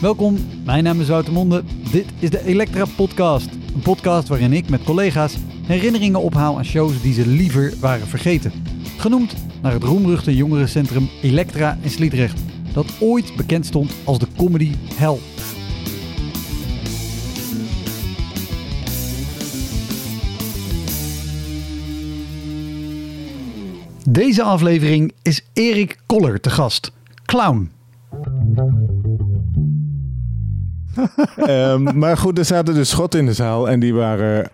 Welkom, mijn naam is Wouter Monde. Dit is de Elektra Podcast. Een podcast waarin ik met collega's herinneringen ophaal aan shows die ze liever waren vergeten. Genoemd naar het roemruchte jongerencentrum Elektra in Sliedrecht, dat ooit bekend stond als de comedy hell. Deze aflevering is Erik Koller te gast, clown. Ehm, maar goed, er zaten dus schotten in de zaal en die waren.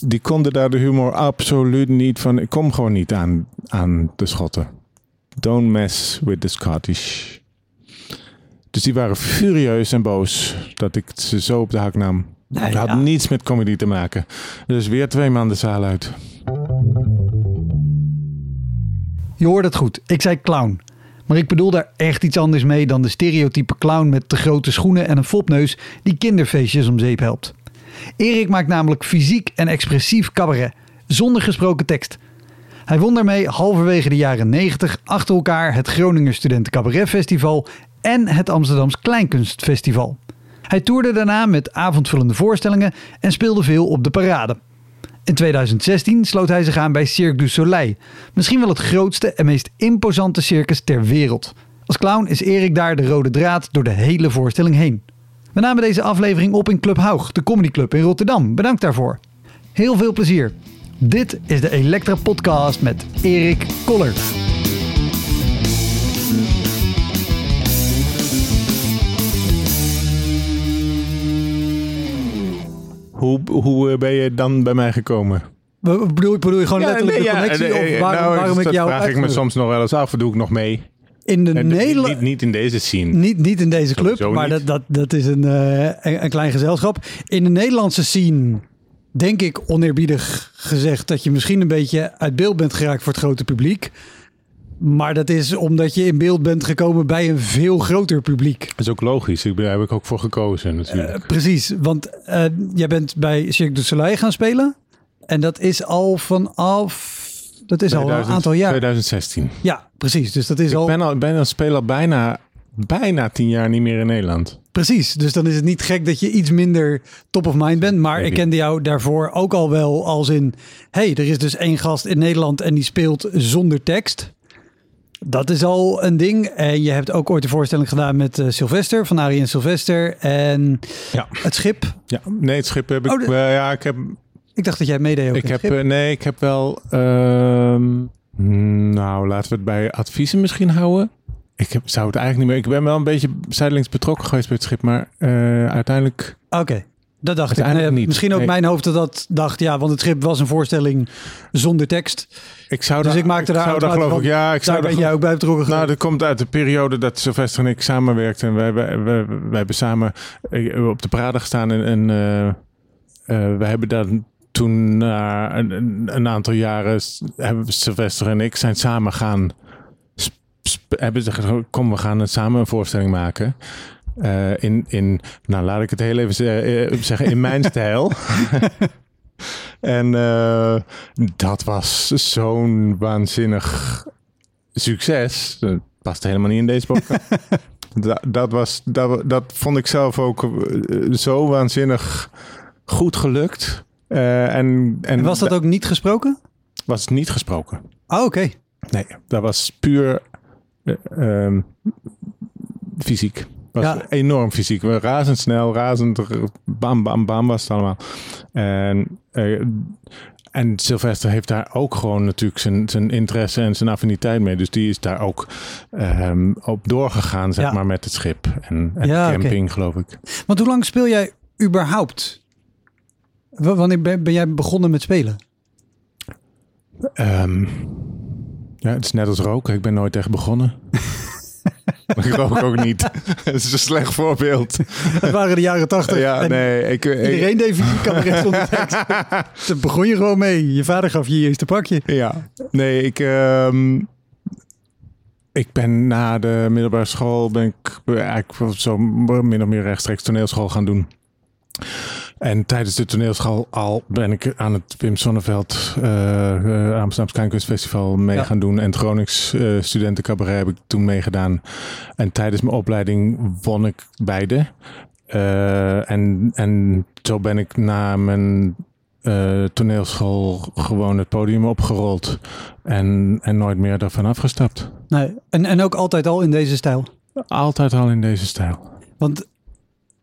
Die konden daar de humor absoluut niet van. Ik kom gewoon niet aan, aan de schotten. Don't mess with the Scottish. Dus die waren furieus en boos dat ik ze zo op de hak nam. Nee, Het had ja. niets met comedy te maken. Dus weer twee man de zaal uit. Je hoort het goed, ik zei clown. Maar ik bedoel daar echt iets anders mee dan de stereotype clown met te grote schoenen en een fopneus die kinderfeestjes om zeep helpt. Erik maakt namelijk fysiek en expressief cabaret, zonder gesproken tekst. Hij won daarmee halverwege de jaren 90 achter elkaar het Groninger Studenten Cabaret Festival en het Amsterdams Kleinkunstfestival. Hij toerde daarna met avondvullende voorstellingen en speelde veel op de parade. In 2016 sloot hij zich aan bij Cirque du Soleil. Misschien wel het grootste en meest imposante circus ter wereld. Als clown is Erik daar de rode draad door de hele voorstelling heen. We namen deze aflevering op in Club Haug, de comedyclub in Rotterdam. Bedankt daarvoor. Heel veel plezier. Dit is de Elektra Podcast met Erik Koller. Hoe, hoe eh, ben je dan bij mij gekomen? Bedoel, bedoel je gewoon letterlijk de connectie? nee, of waarom, nou, waarom ik jou vraag ik me soms nog wel eens af. Doe ik nog mee? In de En Nederland... niet, niet in deze scene. Niet, niet in deze club, Sowieso maar dat, niet. dat, dat is een, eh, een, een klein gezelschap. In de Nederlandse scene denk ik oneerbiedig gezegd dat je misschien een beetje uit beeld bent geraakt voor het grote publiek. Maar dat is omdat je in beeld bent gekomen bij een veel groter publiek. Dat is ook logisch. Ik ben, daar heb ik ook voor gekozen natuurlijk. Eh, precies, want eh, jij bent bij Cirque du Soleil gaan spelen. En dat is al vanaf... Dat is al een 2000 aantal jaar. 2016. Ja, precies. Dus dat is al... Ik ben al, ben al bijna, bijna tien jaar niet meer in Nederland. Precies, dus dan is het niet gek dat je iets minder top of mind bent. Maar ik kende jou daarvoor ook al wel als in... hey, er is dus één gast in Nederland en die speelt zonder tekst. Dat is al een ding. En je hebt ook ooit een voorstelling gedaan met eh, Sylvester, van Arie en Sylvester. En Ja. het schip. Ja, nee, het schip heb ik. Oh, de- eh, ja, ik heb. Ik dacht dat jij meedeed ook Ik heb eh, nee, ik heb wel. ehm, nou, laten we het bij adviezen misschien houden. Ik heb, zou het eigenlijk niet meer. Ik ben wel een beetje zijdelings betrokken geweest bij het schip, maar uiteindelijk. Oké, dat dacht ik. Nee, niet. Misschien ook Nee. mijn hoofd dat dat dacht. Ja, want het schip was een voorstelling zonder tekst. Ik zou Dus daar, ik maakte daar zou daar geloof ik. Ja, ik zou Daar ben jij ook bij betrokken Nou, dat komt uit de periode dat Sylvester en ik samenwerkten. En we hebben, we, we hebben samen eh, op de parade gestaan. En, en eh, eh, we hebben daar toen na een, een, een aantal jaren... hebben Sylvester en ik zijn samen gaan... hebben ze gezegd, kom, we gaan het samen een voorstelling maken. In, in, nou, laat ik het heel even ze- zeggen, in mijn stijl. En eh, dat was zo'n waanzinnig succes. Dat past helemaal niet in deze podcast. dat, dat, was, dat, dat vond ik zelf ook eh, zo waanzinnig goed gelukt. Eh, en, en En was dat ook niet gesproken? was niet gesproken. Oh, oké. Nee, dat was puur eh, ehm, fysiek. Was Ja. enorm fysiek. Razendsnel, razend, bam, bam, bam was het allemaal. En, eh, en Sylvester heeft daar ook gewoon natuurlijk zijn, zijn interesse en zijn affiniteit mee. Dus die is daar ook ehm, op doorgegaan, zeg Ja. maar, met het schip. En, en Ja, camping, geloof ik. Want hoe lang speel jij überhaupt? W- Wanneer ben ben jij begonnen met spelen? Ehm, ja, het is net als roken. Ik ben nooit echt begonnen. Ik rook ook niet. Het is een slecht voorbeeld. Het waren de jaren tachtig. Ja, nee. Ik, ik- Iedereen deed fysiek cabaret zonder tekst. Daar begon je gewoon mee. Je vader gaf je je eerste pakje. Ja, nee, ik, ehm, ik ben na de middelbare school ben ik eigenlijk zo min of meer rechtstreeks toneelschool gaan doen. En tijdens de toneelschool al ben ik aan het Wim Sonneveld uh, uh, Amsterdamse Kleinkunstfestival mee Ja. gaan doen. En het Gronings uh, studentencabaret heb ik toen meegedaan. En tijdens mijn opleiding won ik beide. Uh, en, en zo ben ik na mijn uh, toneelschool gewoon het podium opgerold. En, en nooit meer daarvan afgestapt. Nee. En, en ook altijd al in deze stijl? Altijd al in deze stijl. Want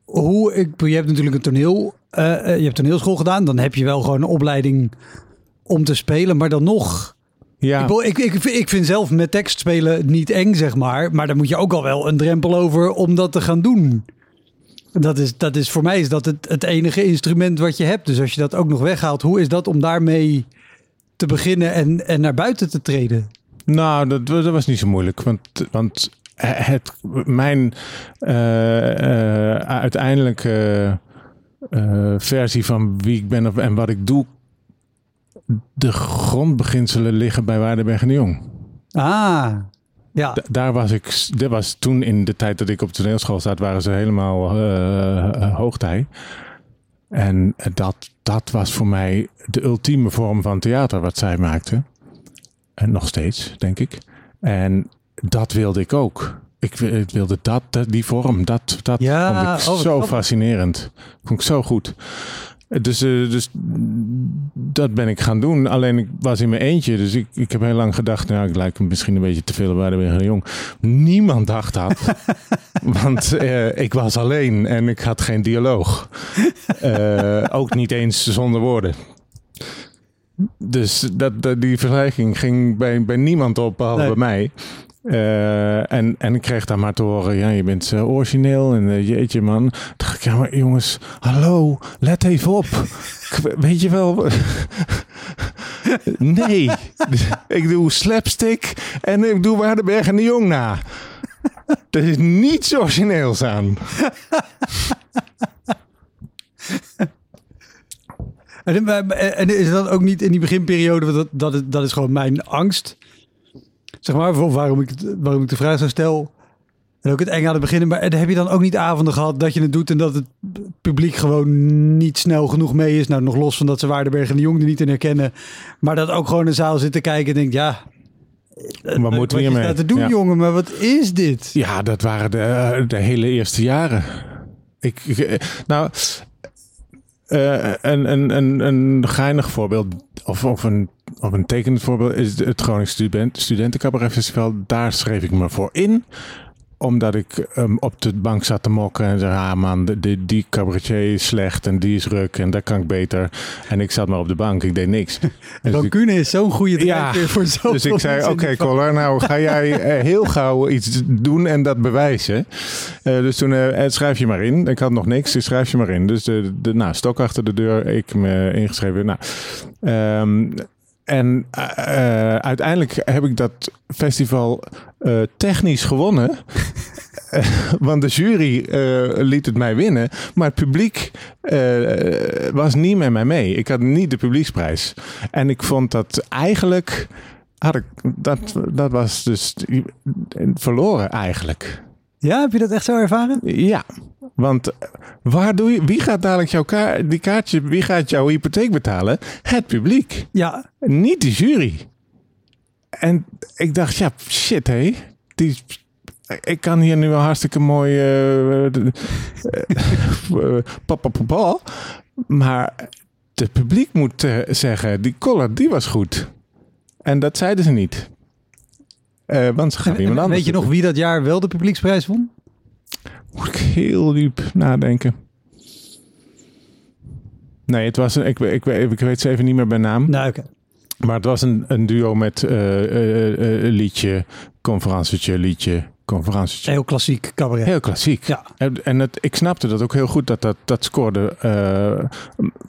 hoe ik, je hebt natuurlijk een toneel, je hebt toneelschool gedaan, dan heb je wel gewoon een opleiding om te spelen, maar dan nog. Ja. Ik, ik, ik, ik vind zelf met tekst spelen niet eng, zeg maar, maar dan moet je ook al wel een drempel over om dat te gaan doen. Dat is, dat is voor mij is dat het, het enige instrument wat je hebt. Dus als je dat ook nog weghaalt, hoe is dat om daarmee te beginnen en, en naar buiten te treden? Nou, dat, dat was niet zo moeilijk. Want, want het, mijn uh, uh, uiteindelijke uh, versie van wie ik ben en wat ik doe, de grondbeginselen liggen bij Waardenberg en de Jong. Ah, ja. Daar was ik, dat was toen in de tijd dat ik op de toneelschool zat, waren ze helemaal uh, hoogtij. En dat, dat was voor mij de ultieme vorm van theater wat zij maakte. En nog steeds, denk ik. En dat wilde ik ook. Ik wilde dat, die vorm, dat, dat ja, vond ik oh, zo fascinerend. Vond ik zo goed. Dus, uh, dus dat ben ik gaan doen. Alleen ik was in mijn eentje. Dus ik, ik heb heel lang gedacht, nou, ik lijk misschien een beetje te veel bij de Jong. Niemand dacht dat. Want uh, ik was alleen en ik had geen dialoog. Uh, ook niet eens zonder woorden. Dus dat, dat, die vergelijking ging bij, bij niemand op, behalve nee. bij mij. Uh, en, en ik kreeg daar maar te horen, ja, je bent uh, origineel en uh, jeetje man. Dacht ik, ja maar jongens, hallo, let even op. Weet je wel, nee. ik doe slapstick en ik doe Waardenberg en de Jong na. Er is niets origineels aan. En, is dat ook niet in die beginperiode, dat, dat is gewoon mijn angst zeg maar, waarom ik, waarom ik de vraag zo stel. En ook het eng aan het beginnen. Maar heb je dan ook niet avonden gehad dat je het doet en dat het publiek gewoon niet snel genoeg mee is? Nou, nog los van dat ze Waardenberg en de Jong er niet in herkennen. Maar dat ook gewoon een zaal zit te kijken en denkt, ja... Wat moeten we hiermee? te doen, ja. jongen, maar wat is dit? Ja, dat waren de, de hele eerste jaren. Ik, ik nou, uh, een, een, een, een geinig voorbeeld, of, of een of een tekenend voorbeeld is het Gronings Student, Studentencabaret Festival. Daar schreef ik me voor in. Omdat ik um, op de bank zat te mokken en zei: Ah man, die, die cabaretier is slecht en die is ruk en dat kan ik beter. En ik zat maar op de bank, ik deed niks. Rancune is zo'n goede ja, voor zo. Dus ik zei: Oké, okay, Collar, nou ga jij uh, heel gauw iets doen en dat bewijzen. Uh, dus toen uh, schrijf je maar in. Ik had nog niks, dus schrijf je maar in. Dus de, de nou, stok achter de deur, ik me ingeschreven. Nou, um, en uh, uiteindelijk heb ik dat festival uh, technisch gewonnen. Want de jury liet het mij winnen. Maar het publiek was niet met mij mee. Ik had niet de publieksprijs. En ik vond dat eigenlijk. Had ik, dat, dat was dus verloren eigenlijk. Ja, heb je dat echt zo ervaren? Ja, want waar doe je, wie gaat dadelijk jouw kaart, die kaartje, wie gaat jouw hypotheek betalen? Het publiek. Ja. Niet de jury. En ik dacht, ja, shit hé. Die, ik kan hier nu wel hartstikke mooi uh, uh, papa papa. Maar het publiek moet uh, zeggen, die collar, die was goed. En dat zeiden ze niet. Uh, want ze gaan iemand anders. Weet je nog wie dat jaar wel de publieksprijs won? Moet ik heel diep nadenken. Nee, het was een, ik, ik, ik, ik weet ze even niet meer bij naam. Nou. Okay. Maar het was een, een duo met uh, uh, uh, liedje, conferentietje, liedje, conferentietje. Heel klassiek cabaret. Heel klassiek. Ja. En, en het, ik snapte dat ook heel goed, dat dat, dat scoorde,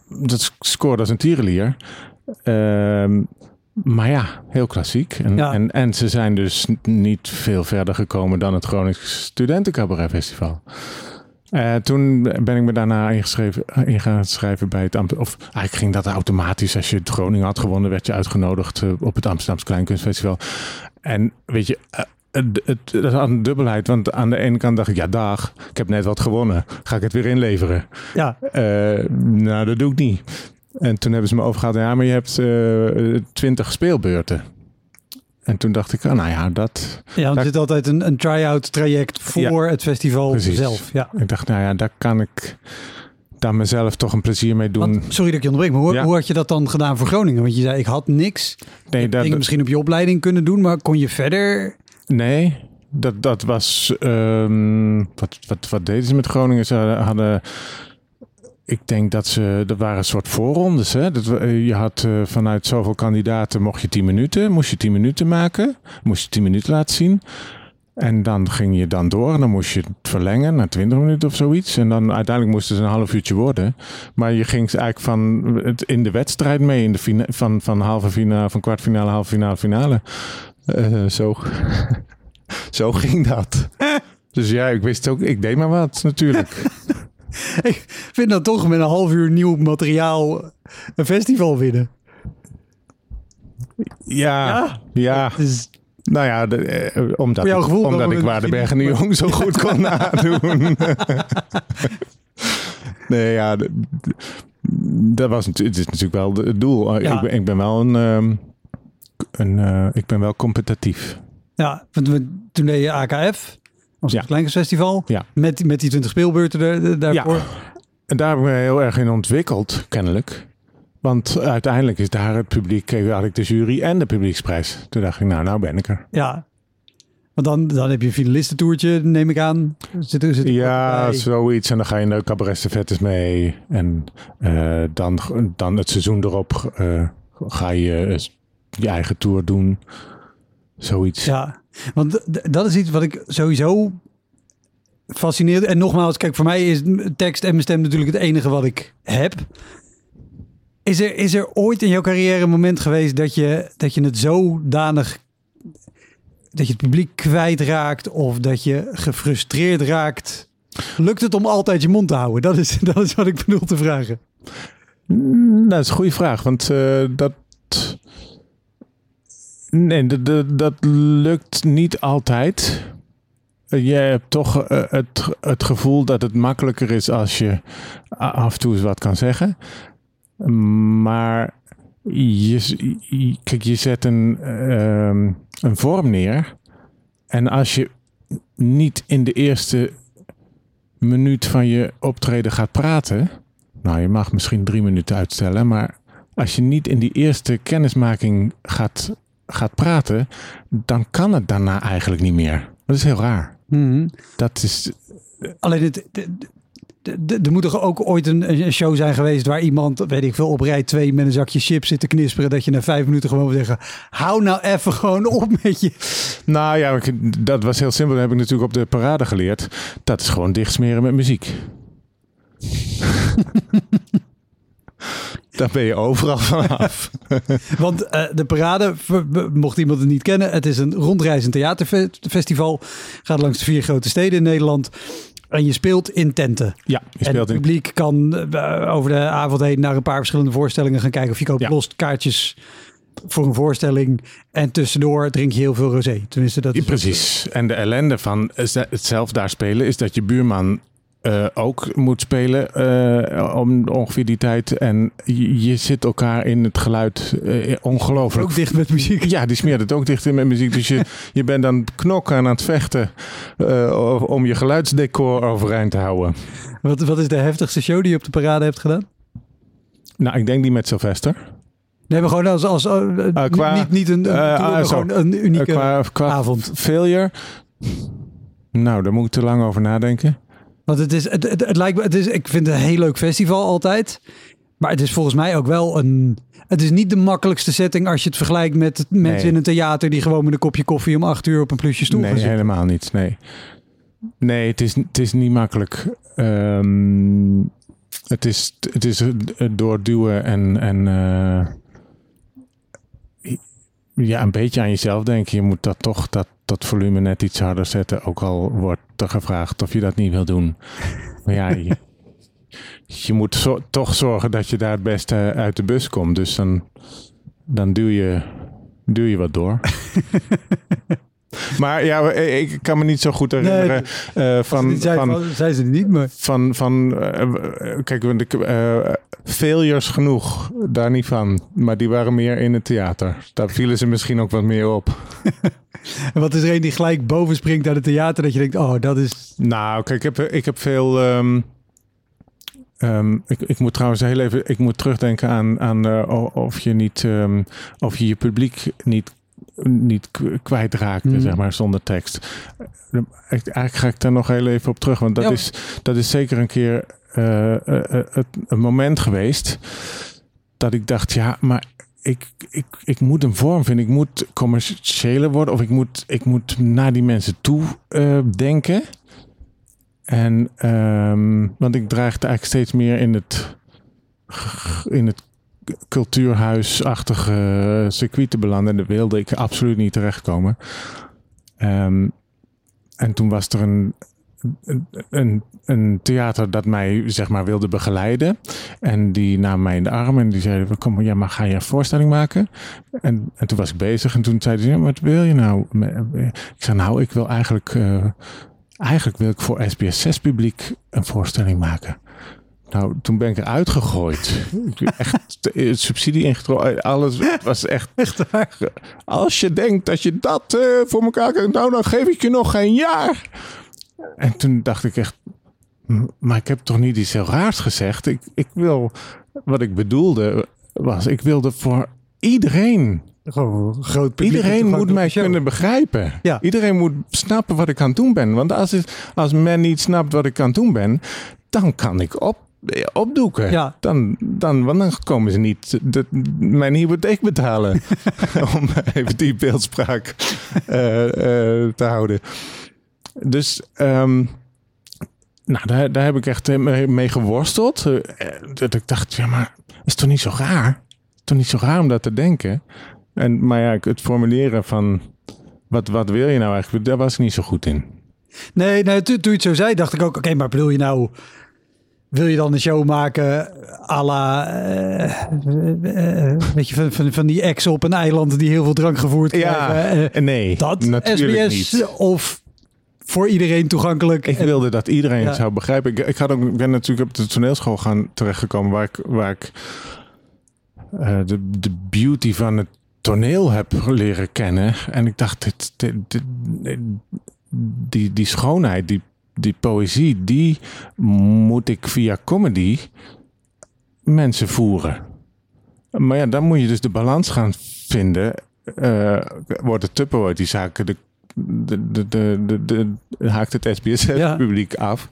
dat scoorde als een tierenlier. Maar ja, heel klassiek. En, Ja. en, en ze zijn dus niet veel verder gekomen dan het Gronings Studentencabaret Festival. Eh, toen ben ik me daarna ingeschreven, in gaan schrijven bij het Amsterdam. Of eigenlijk ging dat automatisch. Als je het Groningen had gewonnen, werd je uitgenodigd eh, op het Amsterdamse Kleinkunstfestival. En weet je, eh, het, het, het had een dubbelheid. Want aan de ene kant dacht ik, ja dag, ik heb net wat gewonnen. Ga ik het weer inleveren? Ja, Eh, nou, dat doe ik niet. En toen hebben ze me overgehaald. Ja, maar je hebt eh, twintig speelbeurten. En toen dacht ik, oh, nou ja, dat... ja want er Daar- zit altijd een, een try-out traject voor het festival Precies. zelf. Ja. Ik dacht, nou ja, daar kan ik daar mezelf toch een plezier mee doen. Want, sorry dat ik je onderbreek, maar hoe, Ja. hoe had je dat dan gedaan voor Groningen? Want je zei, ik had niks. nee, Ik dat, Dingen misschien op je opleiding kunnen doen, maar kon je verder... nee dat, dat was... ehm, wat, wat, wat deden ze met Groningen? Ze hadden... Ik denk dat ze... Er waren een soort voorrondes. Hè? Dat, we- je had eh, vanuit zoveel kandidaten... Mocht je 10 minuten, moest je 10 minuten maken. Moest je 10 minuten laten zien. En dan ging je dan door en dan moest je het verlengen naar 20 minuten of zoiets. En dan uiteindelijk moest het een half uurtje worden. Maar je ging eigenlijk van het in de wedstrijd mee, in de van, van halve finale, van kwartfinale, halve finale, finale. Eh, zo, zo ging dat. Dus ja, ik wist ook, ik deed maar wat natuurlijk. Ik vind dat toch met een half uur nieuw materiaal een festival winnen. Ja, ja. Dus Nou ja, de, eh, omdat, ik, gevoel omdat ik Waardenberg en de Jong zo goed kon nadoen. nee, ja, dat was het is natuurlijk wel het doel. Eh, Ja. Ik, ben, ik ben wel een, ehm, een eh, ik ben wel competitief. ja, want we- toen deed je AKF, Ja. Kleinkunstfestival, Ja. met, met die 20 speelbeurten er, daarvoor. Ja. En daar heb ik me heel erg in ontwikkeld, kennelijk. Want uiteindelijk is daar het publiek, eh, had ik de jury en de publieksprijs. Toen dacht ik, nou, nou ben ik er. Ja. Want dan, dan heb je een finalistentoertje, neem ik aan. Zit, er- zit er Ja, zoiets. En dan ga je naar de cabaret mee. En eh, dan, dan het seizoen erop eh, ga je je eigen tour doen. Zoiets. Ja, want dat is iets wat ik sowieso fascineert. En nogmaals, kijk, voor mij is tekst en mijn stem natuurlijk het enige wat ik heb. Is er, is er ooit in jouw carrière een moment geweest dat je, dat je het zodanig... dat je het publiek kwijtraakt of dat je gefrustreerd raakt? Lukt het om altijd je mond te houden? Dat is, dat is wat ik bedoel te vragen. Mm, Dat is een goede vraag. Want eh, dat... Nee, dat, lukt niet altijd. Eh, Je hebt toch eh, het, het gevoel dat het makkelijker is als je af en toe eens wat kan zeggen. Maar je, je- kijk, je zet een, ehm, een vorm neer. En als je niet in de eerste minuut van je optreden gaat praten. Nou, je mag misschien drie minuten uitstellen. Maar als je niet in die eerste kennismaking gaat, gaat praten. dan kan het daarna eigenlijk niet meer. Dat is heel raar. Dat is. Alleen het, er moet toch ook ooit een, een show zijn geweest waar iemand, weet ik veel, op rij 2 met een zakje chips zit te knisperen. Dat je na vijf minuten gewoon wil zeggen: hou nou even gewoon op met je. Nou ja, dat was heel simpel. Dat heb ik natuurlijk op de parade geleerd. Dat is gewoon dichtsmeren met muziek. Daar ben je overal vanaf. Want eh, de parade, mocht iemand het niet kennen, het is een rondreizend theaterfestival. Gaat langs de vier grote steden in Nederland. En je speelt in tenten. Ja, je en speelt het in. publiek kan eh, over de avond heen naar een paar verschillende voorstellingen gaan kijken. Of je koopt Ja. los kaartjes voor een voorstelling. En tussendoor drink je heel veel rosé. Tenminste, dat Ja, is precies. En de ellende van het zelf daar spelen is dat je buurman eh, ook moet spelen eh, om ongeveer die tijd. En je, je zit elkaar in het geluid eh, ongelooflijk. ook dicht met muziek. Ja, die smeert het ook dicht in met muziek. Dus je, je bent dan knokken aan het vechten om je geluidsdecor overeind te houden. Wat, wat is de heftigste show die je op de parade hebt gedaan? Nou, ik denk die met Sylvester. Nee, maar gewoon als, als qua- niet, niet een, tour, gewoon een unieke qua, qua avond. failure. Nou, daar moet ik te lang over nadenken. Want het is, het, het, het lijkt me, het is, ik vind het een heel leuk festival altijd. Maar het is volgens mij ook wel een. Het is niet de makkelijkste setting als je het vergelijkt met mensen Nee. in een theater die gewoon met een kopje koffie om acht uur op een plusje stoel gaan Nee, zitten. helemaal niet. Nee, nee het, is, het is niet makkelijk. Ehm, het is, het is doorduwen en, en eh, ja, een beetje aan jezelf denken. Je moet dat toch dat, dat volume net iets harder zetten. Ook al wordt er gevraagd of je dat niet wil doen. Maar ja, je, je moet zo- toch zorgen dat je daar het beste uit de bus komt. Dus dan, dan duw, je, duw je wat door. Maar ja, ik kan me niet zo goed herinneren Nee, eh, van, zei van, ze niet, maar... van, van eh, kijk, eh, failures genoeg, daar niet van. Maar die waren meer in het theater. Daar vielen ze misschien ook wat meer op. En wat is er een die gelijk boven springt uit het theater, dat je denkt, oh, dat is... Nou, kijk, ik heb, ik heb veel. ehm, ehm, ik, ik moet trouwens heel even. Ik moet terugdenken aan, aan eh, of je niet. ehm, of je je publiek niet. Niet kwijtraakte, Hmm. zeg maar, zonder tekst. Eigenlijk ga ik daar nog heel even op terug, want dat, Ja. is, dat is zeker een keer het, een moment geweest dat ik dacht, ja, maar ik, ik, ik moet een vorm vinden. Ik moet commerciëler worden of ik moet, ik moet naar die mensen toe denken. En, ehm, want ik dreigde eigenlijk steeds meer in het, in het cultuurhuisachtige circuit te belanden. En daar wilde ik absoluut niet terechtkomen. Ehm, en toen was er een, een, een, theater dat mij zeg maar wilde begeleiden. En die nam mij in de arm en die zeiden, kom, ja, maar ga je een voorstelling maken? En, en toen was ik bezig en toen zeiden ze, ja, wat wil je nou? Ik zei, nou, ik wil eigenlijk, eh, eigenlijk wil ik voor SBS 6 publiek een voorstelling maken. Nou, toen ben ik eruit gegooid. Echt eh, subsidie ingetrokken. Alles was echt... Echt waar? Als je denkt dat je dat eh, voor elkaar kunt, nou dan geef ik je nog geen jaar. En toen dacht ik echt, "M- maar ik heb toch niet iets heel raars gezegd. Ik, ik wil, wat ik bedoelde was, ik wilde voor iedereen. Gewoon groot publiek. Iedereen moet mij show. kunnen begrijpen. Ja. Iedereen moet snappen wat ik aan het doen ben. Want als, het, als men niet snapt wat ik aan het doen ben, dan kan ik op, eh, opdoeken. Ja. Dan, dan, want dan komen ze niet de, mijn hypotheek betalen. om even die beeldspraak eh, eh, te houden. Dus ehm, nou, daar, daar heb ik echt eh, mee, geworsteld. Eh, dat ik dacht, ja, maar is toch niet zo raar? Toch niet zo raar om dat te denken? En, maar ja, het formuleren van wat, wat wil je nou eigenlijk, daar was ik niet zo goed in. Nee, nee toen, toen je het zo zei, dacht ik ook, oké, maar bedoel je nou... Wil je dan een show maken à la, eh, eh, eh, weet je, van, van, van die ex op een eiland die heel veel drank gevoerd krijgen? eh, nee, dat natuurlijk SBS niet. of voor iedereen toegankelijk? Ik wilde dat iedereen Ja. het zou begrijpen. Ik, ik, had ook, ik ben natuurlijk op de toneelschool gaan terechtgekomen waar ik, waar ik de, de beauty van het toneel heb leren kennen. En ik dacht, dit, dit, dit- die, die schoonheid, die, die poëzie, die moet ik via comedy mensen voeren. Maar ja, dan moet je dus de balans gaan vinden. Eh, wordt het te poëtisch zaken de de, de, de, de, haakt het Ja. SBS-publiek af.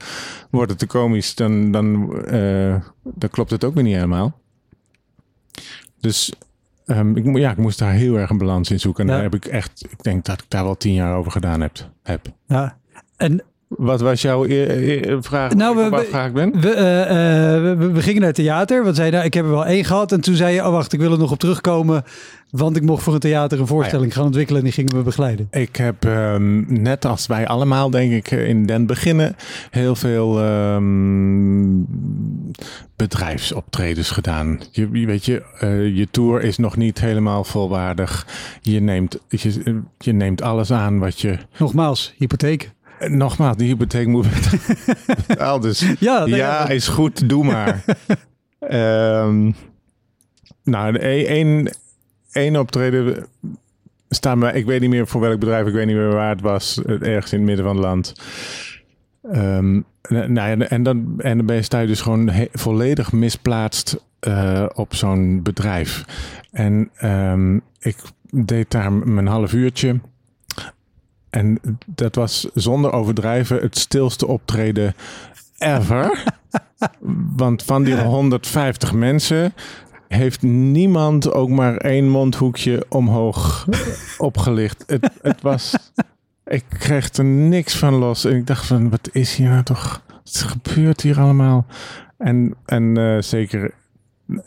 Wordt het te komisch, dan, dan, eh, dan klopt het ook weer niet helemaal. Dus ehm, ik, ja, ik moest daar heel erg een balans in zoeken. En Ja. daar heb ik echt, ik denk dat ik daar wel tien jaar over gedaan heb. heb. Ja. En Wat was jouw e- e- vraag? Nou, waar we- we- ben? we, eh, eh, we, we gingen naar het theater. Want zei, nou, ik heb er wel één gehad. En toen zei je, oh wacht, ik wil er nog op terugkomen. Want ik mocht voor een theater een voorstelling gaan ontwikkelen. En die gingen we begeleiden. Ik heb um, net als wij allemaal, denk ik, in den beginnen heel veel um, bedrijfsoptredens gedaan. Je, je weet je, uh, je tour is nog niet helemaal volwaardig. Je neemt, je, je neemt alles aan wat je. Nogmaals, hypotheek. Nogmaals, die hypotheek moet betaald. Dus ja, ja, is goed, doe maar. um, nou, één één optreden staan we, ik weet niet meer voor welk bedrijf, ik weet niet meer waar het was, ergens in het midden van het land. Um, nou ja, en, dan, en dan ben je, sta je dus gewoon he, volledig misplaatst uh, op zo'n bedrijf. En um, ik deed daar mijn half uurtje. En dat was zonder overdrijven het stilste optreden ever. Want van die 150 mensen heeft niemand ook maar één mondhoekje omhoog opgelicht. Het, het was. Ik kreeg er niks van los. En ik dacht van, wat is hier nou toch? Wat gebeurt hier allemaal? En, en uh, zeker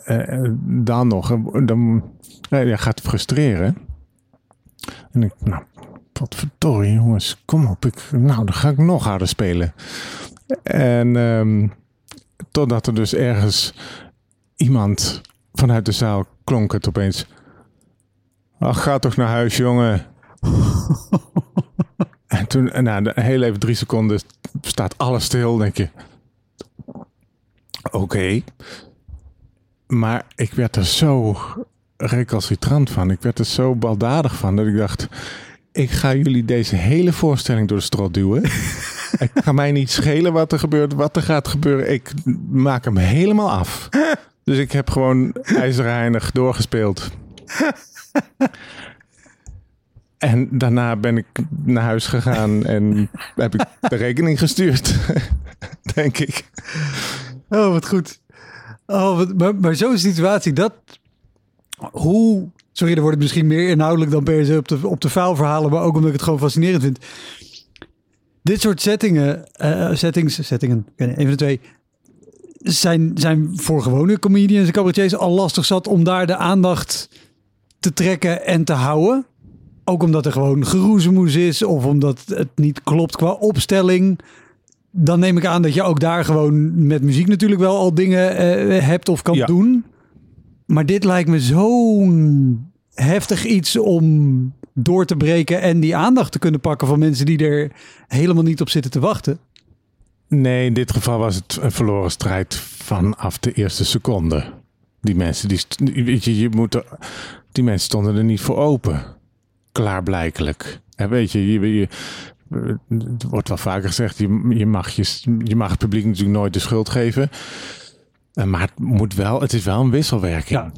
uh, dan nog. Dan uh, ja, gaat frustreren. En ik, nou, wat verdorie jongens, kom op. Ik, nou, dan ga ik nog harder spelen. En um, totdat er dus ergens iemand vanuit de zaal klonk het opeens. Ach, ga toch naar huis, jongen. en toen, en na een heel even drie seconden, staat alles stil. Denk je, oké. Maar ik werd er zo recalcitrant van. Ik werd er zo baldadig van dat ik dacht... Ik ga jullie deze hele voorstelling door de strot duwen. Het kan mij niet schelen wat er gebeurt, wat er gaat gebeuren. Ik maak hem helemaal af. Dus ik heb gewoon ijzerheinig doorgespeeld. En daarna ben ik naar huis gegaan en heb ik de rekening gestuurd. Denk ik. Oh, wat goed. Oh, wat, maar, maar zo'n situatie, dat... Hoe... Sorry, er wordt het misschien meer inhoudelijk dan per se op de, op de verhalen, maar ook omdat ik het gewoon fascinerend vind. Dit soort settingen, eh, settings, settingen, even de twee, zijn, zijn voor gewone comedians en cabaretiers al lastig zat om daar de aandacht te trekken en te houden. Ook omdat er gewoon geroezemoes is of omdat het niet klopt qua opstelling. Dan neem ik aan dat je ook daar gewoon met muziek natuurlijk wel al dingen eh, hebt of kan Ja. doen. Maar dit lijkt me zo'n heftig iets om door te breken en die aandacht te kunnen pakken van mensen die er helemaal niet op zitten te wachten. Nee, in dit geval was het een verloren strijd vanaf de eerste seconde. Die mensen, die, weet je, je moet die mensen stonden er niet voor open. Klaarblijkelijk. En weet je, je, je- het wordt wel vaker gezegd, je, je, mag je, je mag het publiek natuurlijk nooit de schuld geven. Eh, Maar het, moet wel, het is wel een wisselwerking. Ja.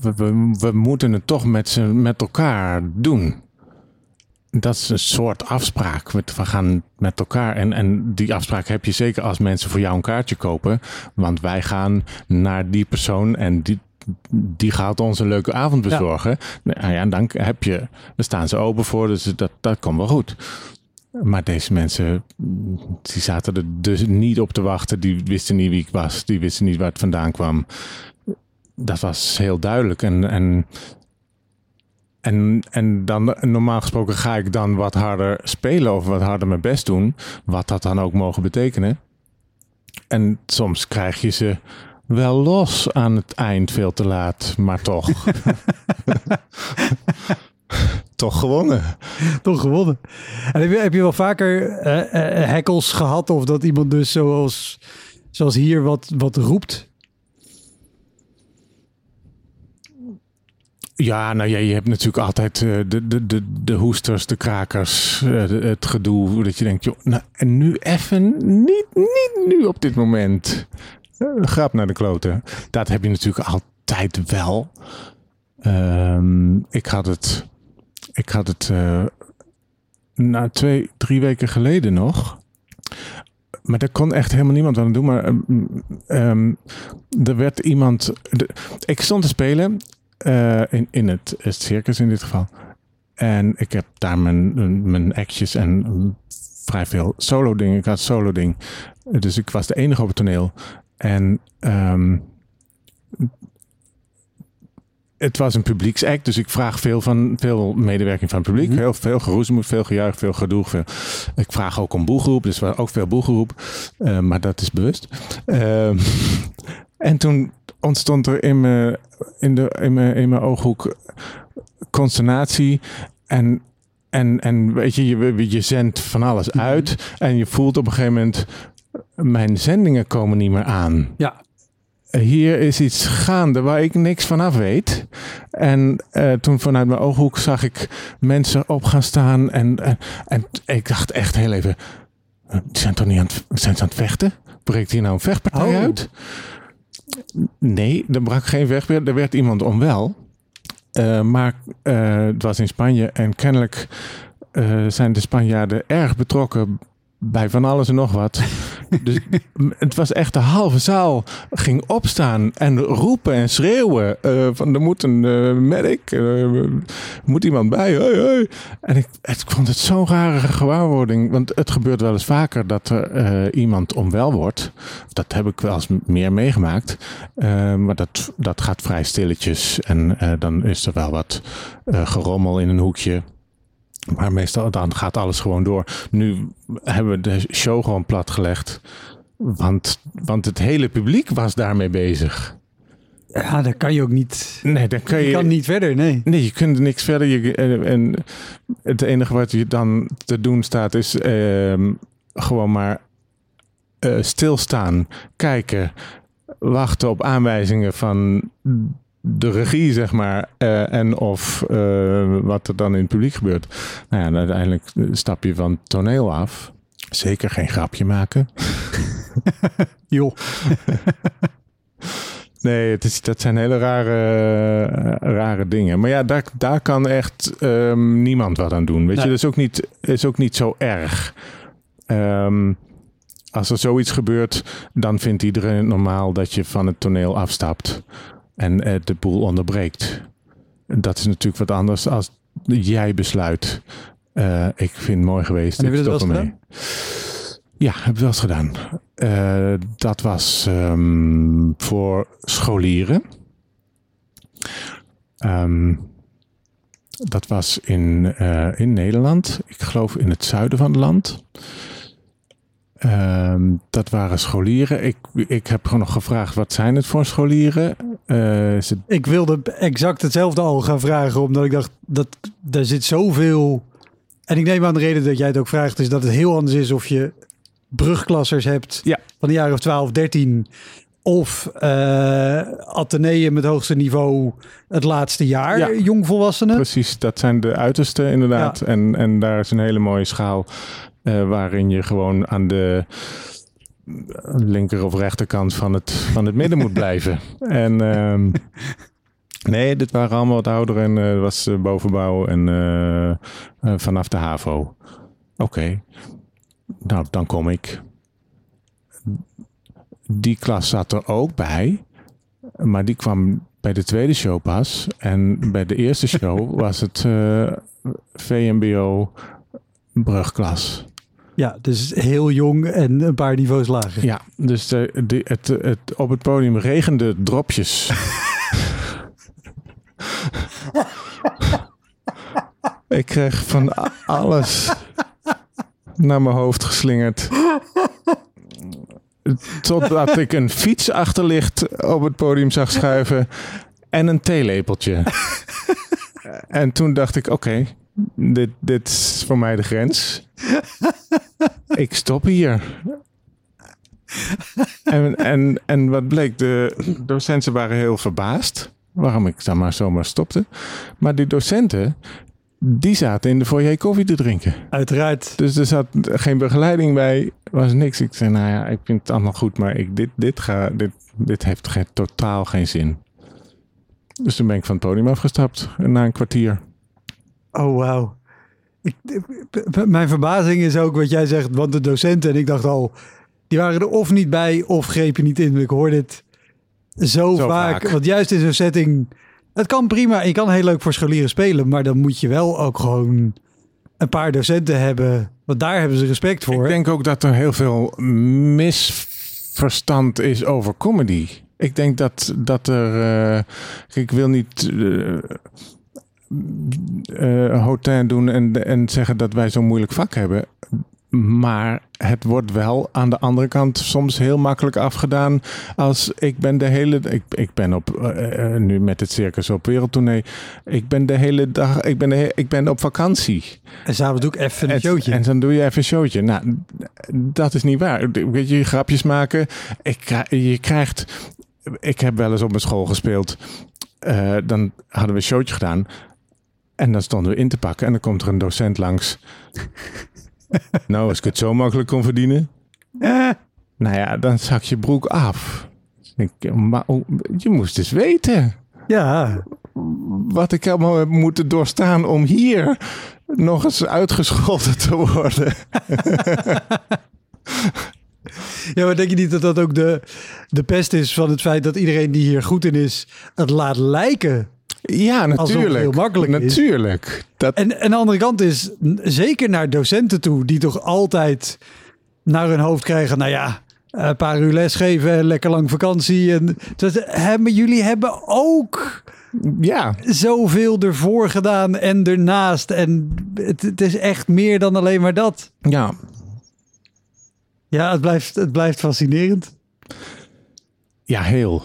We, we, moeten het toch met, met elkaar doen. Dat is een soort afspraak. We gaan met elkaar. En, en die afspraak heb je zeker als mensen voor jou een kaartje kopen. Want wij gaan naar die persoon en die, die gaat ons een leuke avond bezorgen. Nou ja, dan heb je, daar staan ze open voor. Dus dat, dat komt wel goed. Maar deze mensen, die zaten er dus niet op te wachten. Die wisten niet wie ik was. Die wisten niet waar het vandaan kwam. Dat was heel duidelijk. En, en en, en dan normaal gesproken ga ik dan wat harder spelen of wat harder mijn best doen. Wat dat dan ook mogen betekenen. En soms krijg je ze wel los aan het eind veel te laat, maar toch. toch gewonnen. Toch gewonnen. En heb je, heb je wel vaker eh, eh, hekkels gehad of dat iemand dus zoals, zoals hier wat, wat roept? Ja, nou ja, je hebt natuurlijk altijd eh, de, de, de, de hoesters, de krakers, de- het gedoe. Dat je denkt, joh, nou, en nu even, niet, niet nu op dit moment. Eh, grap naar de kloten. Dat heb je natuurlijk altijd wel. Ehm, ik had het, ik had het uh, na twee, drie weken geleden nog. Maar daar kon echt helemaal niemand aan doen. Maar um, um, er werd iemand. Ik stond te spelen. Uh, in, in het, het circus in dit geval. En ik heb daar mijn, mijn actjes en vrij veel solo dingen. Ik had solo ding. Dus ik was de enige op het toneel. En um, het was een publieksact, dus ik vraag veel van veel medewerking van het publiek. Mm-hmm. Heel veel geroezemoed, veel gejuich, veel gedoe. Veel. Ik vraag ook om boegeroep, dus was ook veel boegeroep. Uh, maar dat is bewust. Uh, en toen ontstond er in mijn, in de, in mijn, in mijn ooghoek consternatie. En, en, en weet je, je, je zendt van alles uit. Mm-hmm. En je voelt op een gegeven moment, mijn zendingen komen niet meer aan. Ja. Hier is iets gaande waar ik niks van af weet. En uh, toen vanuit mijn ooghoek zag ik mensen op gaan staan. En, en, en ik dacht echt heel even, die zijn toch niet aan het, zijn ze aan het vechten? Breekt hier nou een vechtpartij oh. uit? Nee, er brak geen vechtpartij. Er werd iemand onwel. Uh, maar uh, het was in Spanje en kennelijk uh, zijn de Spanjaarden erg betrokken bij van alles en nog wat. dus het was echt de halve zaal ging opstaan en roepen en schreeuwen uh, van er moet een uh, medic, uh, moet iemand bij. Hey, hey. En ik, ik vond het zo'n rare gewaarwording, want het gebeurt wel eens vaker dat er iemand onwel wordt. Dat heb ik wel eens meer meegemaakt, maar dat, dat gaat vrij stilletjes en dan is er wel wat gerommel in een hoekje. Maar meestal dan gaat alles gewoon door. Nu hebben we de show gewoon platgelegd. Want, want het hele publiek was daarmee bezig. Ja, dan kan je ook niet. Nee, dan kan je, Je kan niet verder, nee. Nee, je kunt niks verder. Je, en, en het enige wat je dan te doen staat is ehm, gewoon maar eh, stilstaan, kijken, wachten op aanwijzingen van de regie, zeg maar, eh, en of eh, wat er dan in het publiek gebeurt. Nou ja, en uiteindelijk stap je van het toneel af. Zeker geen grapje maken. Joh. Nee, het is, dat zijn hele rare, eh, rare dingen. Maar ja, daar, daar kan echt ehm, niemand wat aan doen. Weet Nee. je, dat is ook niet, is ook niet zo erg. Ehm, als er zoiets gebeurt, dan vindt iedereen het normaal dat je van het toneel afstapt en eh, de boel onderbreekt. Dat is natuurlijk wat anders als jij besluit. eh, ik vind het mooi geweest. En heb je dat wel ermee. Ja, heb ik wel eens gedaan. Eh, dat was ehm, voor scholieren. Ehm, dat was in, in Nederland. Ik geloof in het zuiden van het land. Ehm, dat waren scholieren. Ik, ik heb gewoon nog gevraagd, wat zijn het voor scholieren? Eh, ze, Ik wilde exact hetzelfde al gaan vragen, omdat ik dacht dat er zit zoveel. En ik neem aan de reden dat jij het ook vraagt, is dat het heel anders is of je brugklassers hebt Ja. van de jaren of 12, 13. Of eh Atheneum het hoogste niveau het laatste jaar, Ja. jongvolwassenen. Precies, dat zijn de uiterste inderdaad. En, en daar is een hele mooie schaal eh, waarin je gewoon aan de linker of rechterkant van het, van het midden moet blijven. En ehm, nee, dit waren allemaal wat ouder en het was eh, bovenbouw en vanaf de HAVO. Oké, nou dan kom ik. Die klas zat er ook bij, maar die kwam bij de tweede show pas. En bij de eerste show was het VMBO brugklas. Ja, dus heel jong en een paar niveaus lager. Ja, dus de, de, het, het, op het podium regende dropjes. Ik kreeg van alles naar mijn hoofd geslingerd. Totdat ik een fiets achterlicht op het podium zag schuiven en een theelepeltje. En toen dacht ik, oké, dit, dit is voor mij de grens. Ik stop hier. En, en, en wat bleek, de docenten waren heel verbaasd waarom ik dan maar zomaar stopte. Maar die docenten, die zaten in de foyer koffie te drinken. Uiteraard. Dus er zat geen begeleiding bij, was niks. Ik zei, nou ja, ik vind het allemaal goed, maar ik, dit, dit, ga, dit, dit heeft geen, totaal geen zin. Dus toen ben ik van het podium afgestapt na een kwartier. Oh, wauw. Mijn verbazing is ook wat jij zegt, want de docenten, en ik dacht al, die waren er of niet bij of grepen niet in. Ik hoor dit zo, Zo vaak. vaak. Want juist in zo'n setting, het kan prima. Je kan heel leuk voor scholieren spelen, maar dan moet je wel ook gewoon een paar docenten hebben. Want daar hebben ze respect voor. Ik denk ook dat er heel veel misverstand is over comedy. Ik denk dat, dat er. eh, ik wil niet. eh eh, hotel doen en, en zeggen dat wij zo'n moeilijk vak hebben. Maar het wordt wel aan de andere kant soms heel makkelijk afgedaan. Als ik ben de hele. Ik, ik ben op. eh, eh, nu met het circus op wereldtournee. Ik ben de hele dag. Ik ben, de ik ben op vakantie. En s'avonds doe ik even een En- showtje. En dan doe je even een showtje. Nou, dat is niet waar. Weet je, grapjes maken. Ik, je krijgt... Ik heb wel eens op mijn school gespeeld. Dan hadden we een showtje gedaan. En dan stonden we in te pakken. En dan komt er een docent langs. nou, als ik het zo makkelijk kon verdienen. Eh, Nou ja, dan zak je broek af. Ik, maar, oh, je moest eens weten ja, wat ik allemaal heb moeten doorstaan om hier nog eens uitgescholden te worden. Ja, maar denk je niet dat dat ook de, de pest is van het feit dat iedereen die hier goed in is, het laat lijken? Ja, natuurlijk. heel makkelijk natuurlijk. Dat, En, en de andere kant is, zeker naar docenten toe, die toch altijd naar hun hoofd krijgen, nou ja, een paar uur lesgeven en lekker lang vakantie. En, dat, hebben, jullie hebben ook ja, zoveel ervoor gedaan en ernaast. En het, het is echt meer dan alleen maar dat. ja, Ja, het blijft, het blijft fascinerend. ja, heel.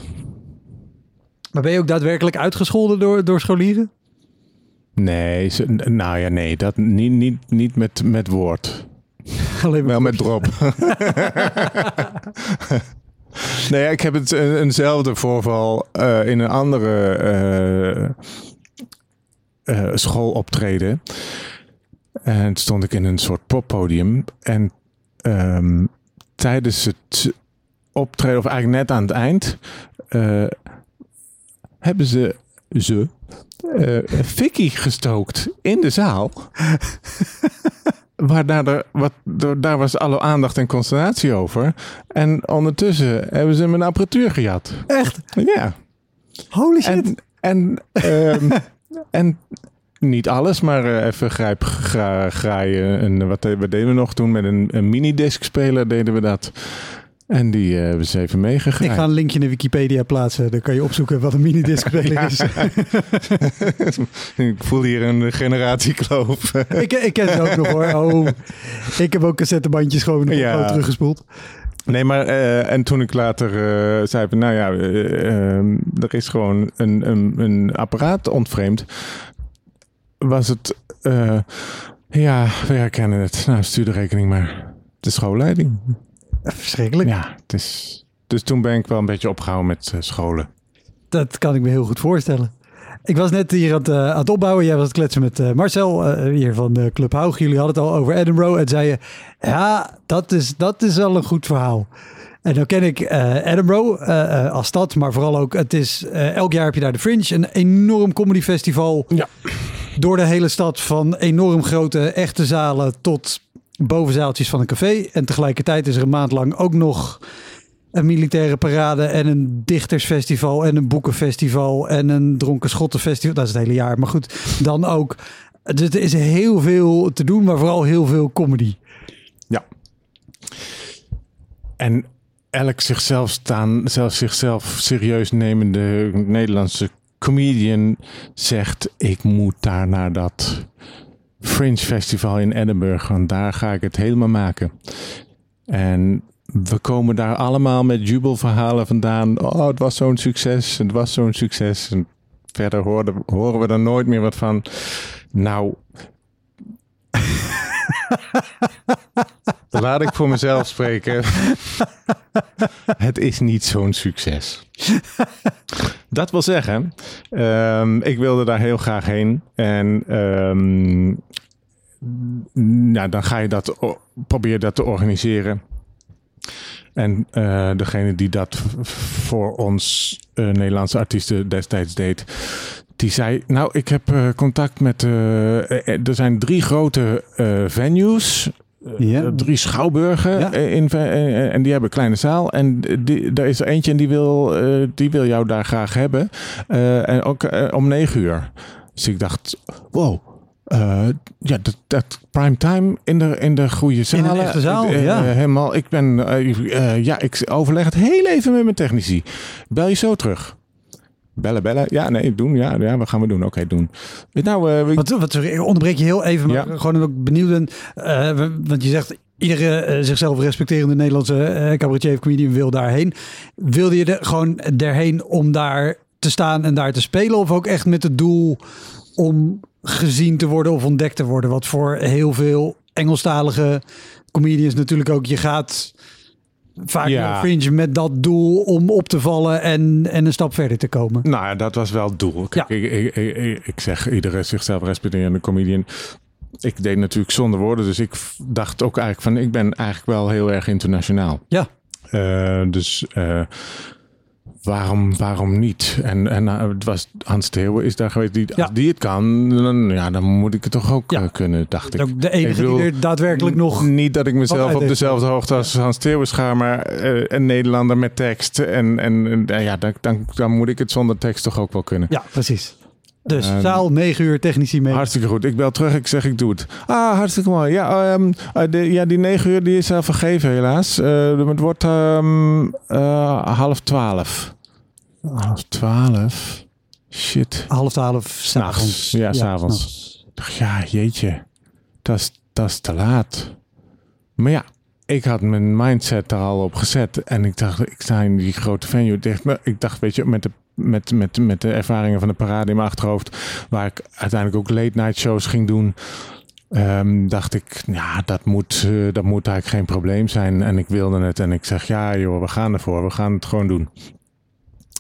Maar ben je ook daadwerkelijk uitgescholden door, door scholieren? Nee, ze- nou ja, nee, dat niet, niet, niet met, met woord. Alleen Wel met drop. nee, ja, ik heb het een, eenzelfde voorval eh, in een andere eh, eh, schooloptreden. En stond ik in een soort poppodium. En ehm, tijdens het optreden, of eigenlijk net aan het eind, eh, hebben ze ze eh fikkie gestookt in de zaal. Waar daar, de, wat, daar was alle aandacht en consternatie over. En ondertussen hebben ze mijn apparatuur gejat. Echt? Ja. Holy shit. En, en, ehm, en niet alles, maar eh, even grijp, gra, graaien. En wat deden we nog toen? Met een, een minidisc speler deden we dat. En die eh, hebben ze even ik meegegraaid. ga een linkje in de Wikipedia plaatsen. Dan kan je opzoeken wat een minidisc speler is. ik voel hier een generatiekloof. ik, ik ken ze ook nog hoor. Oh, ik heb ook cassettebandjes gewoon, Ja. teruggespoeld. Nee, maar eh, en toen ik later eh, zei nou ja, ehm, er is gewoon een, een, een apparaat ontvreemd, was het, ja, we herkennen het. Nou, stuur de rekening maar. De schoolleiding. Verschrikkelijk. Ja, het is, dus toen ben ik wel een beetje opgehouden met eh, scholen. Dat kan ik me heel goed voorstellen. Ik was net hier aan het, eh, aan het opbouwen. Jij was aan het kletsen met eh, Marcel, eh, hier van de Club Haug. Jullie hadden het al over Edinburgh. En zei je, ja, dat is, dat is wel een goed verhaal. En dan ken ik eh, Edinburgh als stad, maar vooral ook, het is, eh, elk jaar heb je daar de Fringe. Een enorm comedyfestival Ja. door de hele stad. Van enorm grote echte zalen tot bovenzaaltjes van een café. En tegelijkertijd is er een maand lang ook nog een militaire parade en een dichtersfestival en een boekenfestival en een dronken schottenfestival. Dat is het hele jaar. Maar goed, dan ook. Dus er is heel veel te doen, maar vooral heel veel comedy. Ja. En elk zichzelf staan, zelfs zichzelf serieus nemende Nederlandse comedian zegt: Ik moet daar naar dat Fringe Festival in Edinburgh, want daar ga ik het helemaal maken. En we komen daar allemaal met jubelverhalen vandaan. Oh, het was zo'n succes, het was zo'n succes. En verder hoorden, horen we er nooit meer wat van. Nou, Laat ik voor mezelf spreken. Het is niet zo'n succes. Dat wil zeggen, ehm, ik wilde daar heel graag heen. En ehm, ja, dan ga je dat, probeer dat te organiseren. En eh, degene die dat voor ons eh, Nederlandse artiesten destijds deed, die zei: Nou, ik heb eh, contact met. er zijn drie grote venues. Ja. Eh, drie schouwburgen Ja. eh, in, eh, en die hebben een kleine zaal. En die, daar is er eentje en die wil, eh, die wil jou daar graag hebben. Eh, en ook eh, om negen uur. Dus ik dacht, wow. eh, ja, dat, dat prime time in de, in de goede zalen. echte zaal, Eh, ja. eh, helemaal. Ik ben, eh, eh, ja, ik overleg het heel even met mijn technici. Bel je zo terug. Bellen, bellen. Ja, nee, doen. Ja, ja wat gaan we doen? Oké, doen. Nou, eh, we- Wat, wat, sorry, ik onderbreek je heel even, maar Ja. gewoon ook benieuwd. ben, eh, want je zegt, iedere zichzelf respecterende Nederlandse cabaretier of comedian wil daarheen. Wilde je er gewoon erheen om daar te staan en daar te spelen? Of ook echt met het doel om gezien te worden of ontdekt te worden? Wat voor heel veel Engelstalige comedians natuurlijk ook. Je gaat vaak Ja. naar Fringe met dat doel om op te vallen en, en een stap verder te komen. Nou ja, dat was wel het doel. Kijk, ik, ik, ik, ik zeg iedere zichzelf respecterende comedian. Ik deed natuurlijk zonder woorden, dus ik dacht ook eigenlijk van ik ben eigenlijk wel heel erg internationaal. Ja. Eh, dus eh, waarom, waarom niet? En, en nou, het was Hans Theeuwen is daar geweest. Die, Ja. Als die het kan, dan, ja, dan moet ik het toch ook Ja. eh, kunnen, dacht ik. Ook de enige Ik bedoel, die er daadwerkelijk nog Niet dat ik mezelf op dezelfde hoogte als Hans Theeuwen schaar, maar eh, een Nederlander met tekst. En, en ja, dan, dan, dan moet ik het zonder tekst toch ook wel kunnen. Ja, precies. Dus Ehm, zaal 9 uur technici mee. Hartstikke goed. Ik bel terug. Ik zeg, ik doe het. Ah, hartstikke mooi. Ja, ehm, eh, de- ja die negen uur die is al vergeven helaas. Eh, het wordt eh, half twaalf. Half twaalf? Shit. Half twaalf s'avonds. Ja, s'avonds. dacht, ja, jeetje. Dat is, te laat. Maar ja, ik had mijn mindset er al op gezet. En ik dacht, ik sta in die grote venue. Ik dacht, ik dacht weet je, met de met, met, met de ervaringen van de parade in mijn achterhoofd, waar ik uiteindelijk ook late night shows ging doen, ehm, dacht ik, ja, dat moet, eh, dat moet eigenlijk geen probleem zijn. En ik wilde het en ik zeg, ja joh, we gaan ervoor, we gaan het gewoon doen.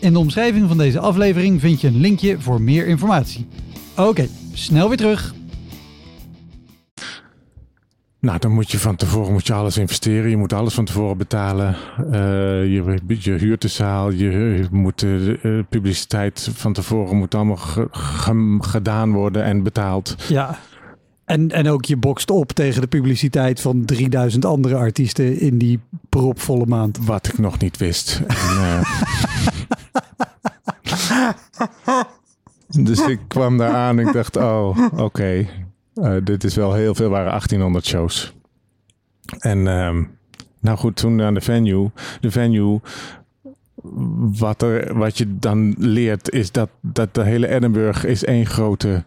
In de omschrijving van deze aflevering vind je een linkje voor meer informatie. Oké, snel weer terug. Nou, dan moet je van tevoren moet je alles investeren. Je moet alles van tevoren betalen. Uh, je, je huurt de zaal. Je, je moet de uh, publiciteit van tevoren moet allemaal ge, ge, gedaan worden en betaald. Ja, en, en ook je bokst op tegen de publiciteit van 3000 andere artiesten in die propvolle maand. Wat ik nog niet wist. En, uh, dus ik kwam daar aan en ik dacht, oh, oké. Uh, dit is wel heel veel, waren 1800 shows. En um, nou goed, toen aan de venue. De venue, wat, er, wat je dan leert, is dat, dat de hele Edinburgh is één grote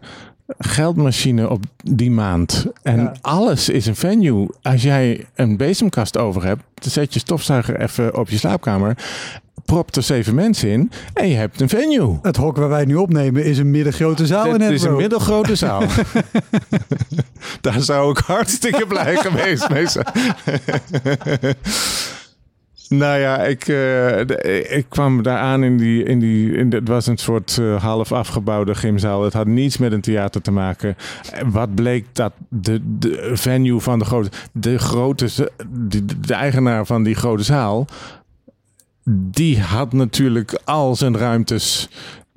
geldmachine op die maand. En ja. alles is een venue. Als jij een bezemkast over hebt, zet je stofzuiger even op je slaapkamer. Propt er zeven mensen in en je hebt een venue. Het hok waar wij nu opnemen is een middelgrote zaal. Het is een middelgrote zaal. Daar zou ik hartstikke blij geweest mee zijn. Nou ja, ik, uh, ik kwam daar aan in die. In die in de, het was een soort uh, half afgebouwde gymzaal. Het had niets met een theater te maken. Wat bleek dat de, de venue van de grote. De grote. De, de eigenaar van die grote zaal. Die had natuurlijk al zijn ruimtes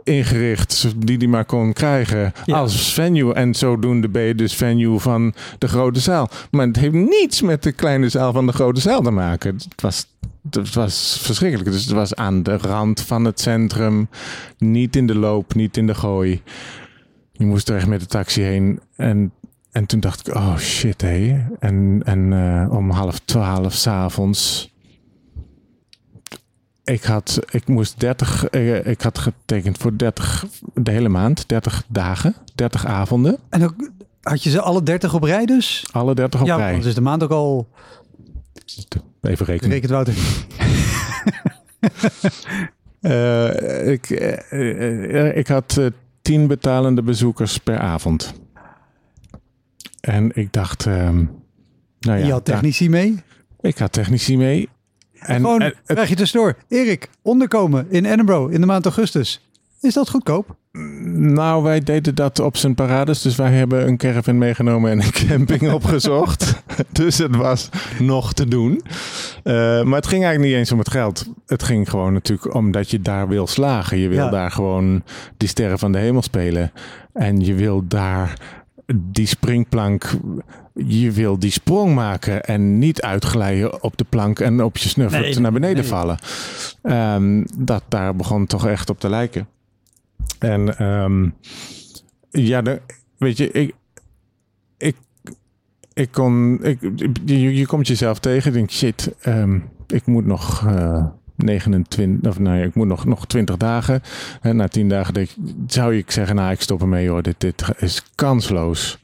ingericht die hij maar kon krijgen ja. als venue. En zodoende ben je dus venue van de grote zaal. Maar het heeft niets met de kleine zaal van de grote zaal te maken. Het was, het was verschrikkelijk. Dus het was aan de rand van het centrum. Niet in de loop, niet in de gooi. Je moest er echt met de taxi heen. En, en toen dacht ik, oh shit hé. Hey. En, en uh, om half twaalf s'avonds ik had, ik moest 30, ik had getekend voor 30, de hele maand, 30 dagen, 30 avonden. En ook, had je ze alle 30 op rij dus? Alle 30 op ja, rij. Dus is de maand ook al. Even rekenen. Rekent Wouter. uh, ik, uh, ik had 10 betalende bezoekers per avond. En ik dacht. Um, nou ja, je had technici mee? Ik had technici mee. En, Gewoon, en, krijg je tussendoor. Erik, onderkomen in Edinburgh in de maand augustus. Is dat goedkoop? Nou, wij deden dat op zijn parades. Dus wij hebben een caravan meegenomen en een camping opgezocht. dus het was nog te doen. Uh, maar het ging eigenlijk niet eens om het geld. Het ging gewoon natuurlijk omdat je daar wil slagen. Je wil ja. daar gewoon die sterren van de hemel spelen. En je wil daar die springplank je wil die sprong maken en niet uitglijden op de plank en op je snuffert nee, naar beneden nee. vallen. Um, dat daar begon toch echt op te lijken. En um, ja, weet je, ik, ik, ik kon, ik, je, komt jezelf tegen, denk shit, um, ik moet nog. Uh, 29, of nou ja, ik moet nog, nog 20 dagen. En na 10 dagen denk, zou ik zeggen, nou, ik stop ermee hoor, dit, dit is kansloos.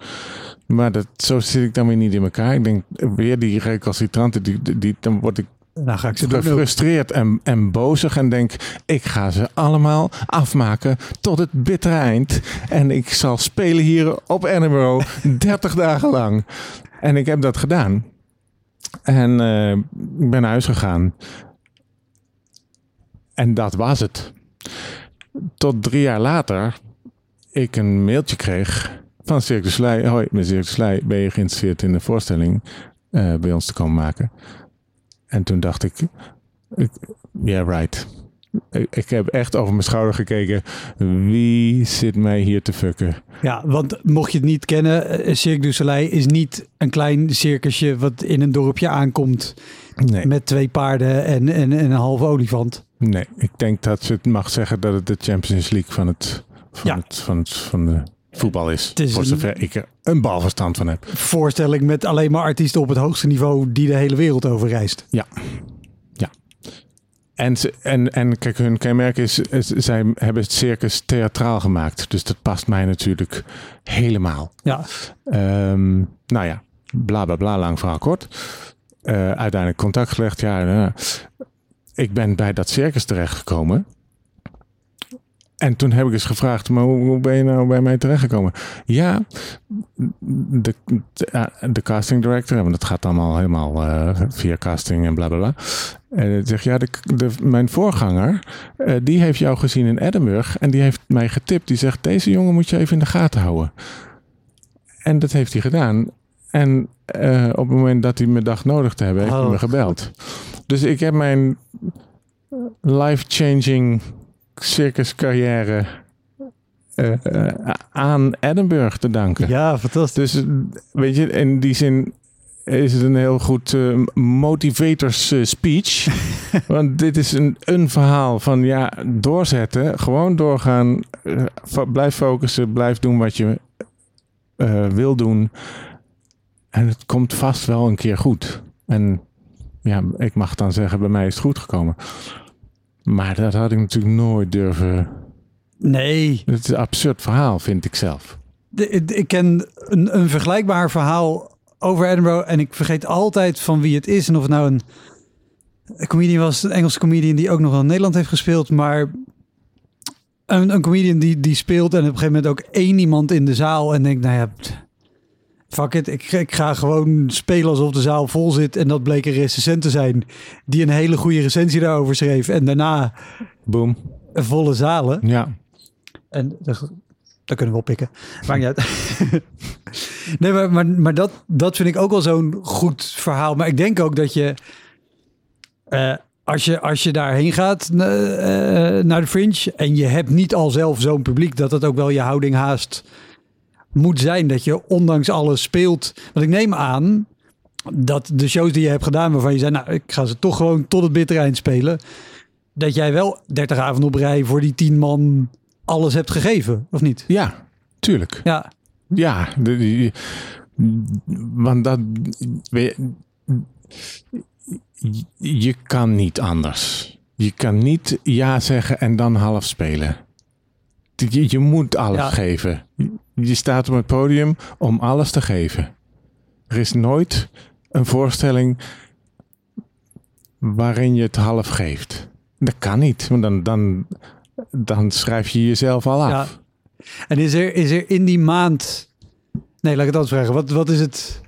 Maar dat, zo zit ik dan weer niet in elkaar. Ik denk, weer die recalcitranten, die, die, dan word ik nou ga ik ze gefrustreerd en, en bozig en denk, ik ga ze allemaal afmaken tot het bittere eind. En ik zal spelen hier op Edinburgh 30 dagen lang. En ik heb dat gedaan. En uh, ik ben naar huis gegaan. En dat was het. Tot drie jaar later ik een mailtje kreeg van Cirque du Soleil. Hoi, met Cirque du Soleil ben je geïnteresseerd in de voorstelling uh, bij ons te komen maken. En toen dacht ik, ik yeah right. Ik, ik, heb echt over mijn schouder gekeken. Wie zit mij hier te fucken? Ja, want mocht je het niet kennen, Cirque du Soleil is niet een klein circusje wat in een dorpje aankomt. Nee. Met twee paarden en, en, en een halve olifant. Nee, ik denk dat ze het mag zeggen dat het de Champions League van het, van Ja. het, van het, van de voetbal is. Voor zover ik er een balverstand van heb. Voorstelling met alleen maar artiesten op het hoogste niveau die de hele wereld over reist. En, ze, en, en kijk, hun kenmerk is, is, zij hebben het circus theatraal gemaakt. Dus dat past mij natuurlijk helemaal. Ja, Ehm, nou ja, bla bla bla, lang verhaal kort. Eh, uiteindelijk contact gelegd. Ja, eh, ik ben bij dat circus terechtgekomen. En toen heb ik eens gevraagd, maar hoe, hoe ben je nou bij mij terechtgekomen? Ja, de, de, de casting director, want dat gaat allemaal helemaal eh, via casting en bla bla bla. En hij zegt, ja, de, de, mijn voorganger, eh, die heeft jou gezien in Edinburgh en die heeft mij getipt. Die zegt, deze jongen moet je even in de gaten houden. En dat heeft hij gedaan. En eh, op het moment dat hij me dacht nodig te hebben, heeft hij Oh, me gebeld. Dus ik heb mijn life-changing circuscarrière eh, eh, aan Edinburgh te danken. ja fantastisch. Dus weet je, in die zin is het een heel goed eh, motivators speech. Want dit is een, een verhaal van ja, doorzetten, gewoon doorgaan, blijf focussen, blijf doen wat je wil doen. En het komt vast wel een keer goed. En ja, ik mag dan zeggen, bij mij is het goed gekomen. Maar dat had ik natuurlijk nooit durven. Nee, Het is een absurd verhaal, vind ik zelf. De- de- ik ken een, een vergelijkbaar verhaal over Edinburgh en ik vergeet altijd van wie het is en of het nou een, een comedian was, een Engelse comedian die ook nog wel in Nederland heeft gespeeld, maar een, een comedian die, die speelt en op een gegeven moment ook één iemand in de zaal en denkt, nou ja, fuck it, ik, ik ga gewoon spelen alsof de zaal vol zit en dat bleek een recensent te zijn die een hele goede recensie daarover schreef en daarna Boom. volle zalen. Ja. En dat, dat kunnen we wel pikken. Maakt niet uit. nee, maar, maar, maar dat, dat vind ik ook wel zo'n goed verhaal. Maar ik denk ook dat je... eh, als je, als je daarheen gaat eh, eh, naar de Fringe... en je hebt niet al zelf zo'n publiek... dat dat ook wel je houding haast moet zijn. Dat je ondanks alles speelt. Want ik neem aan dat de shows die je hebt gedaan... waarvan je zei, nou, ik ga ze toch gewoon tot het bittere eind spelen... dat jij wel 30 avonden op rij voor die 10 man alles hebt gegeven, of niet? Ja, tuurlijk. Ja, Ja, de, want dat. je, je kan niet anders. Je kan niet ja zeggen en dan half spelen. Je, je moet alles Ja. geven. Je staat op het podium om alles te geven. Er is nooit een voorstelling waarin je het half geeft. Dat kan niet, want dan, dan, dan schrijf je jezelf al af. ja. En is er, is er in die maand... Nee, laat ik het anders vragen. Wat, wat is het...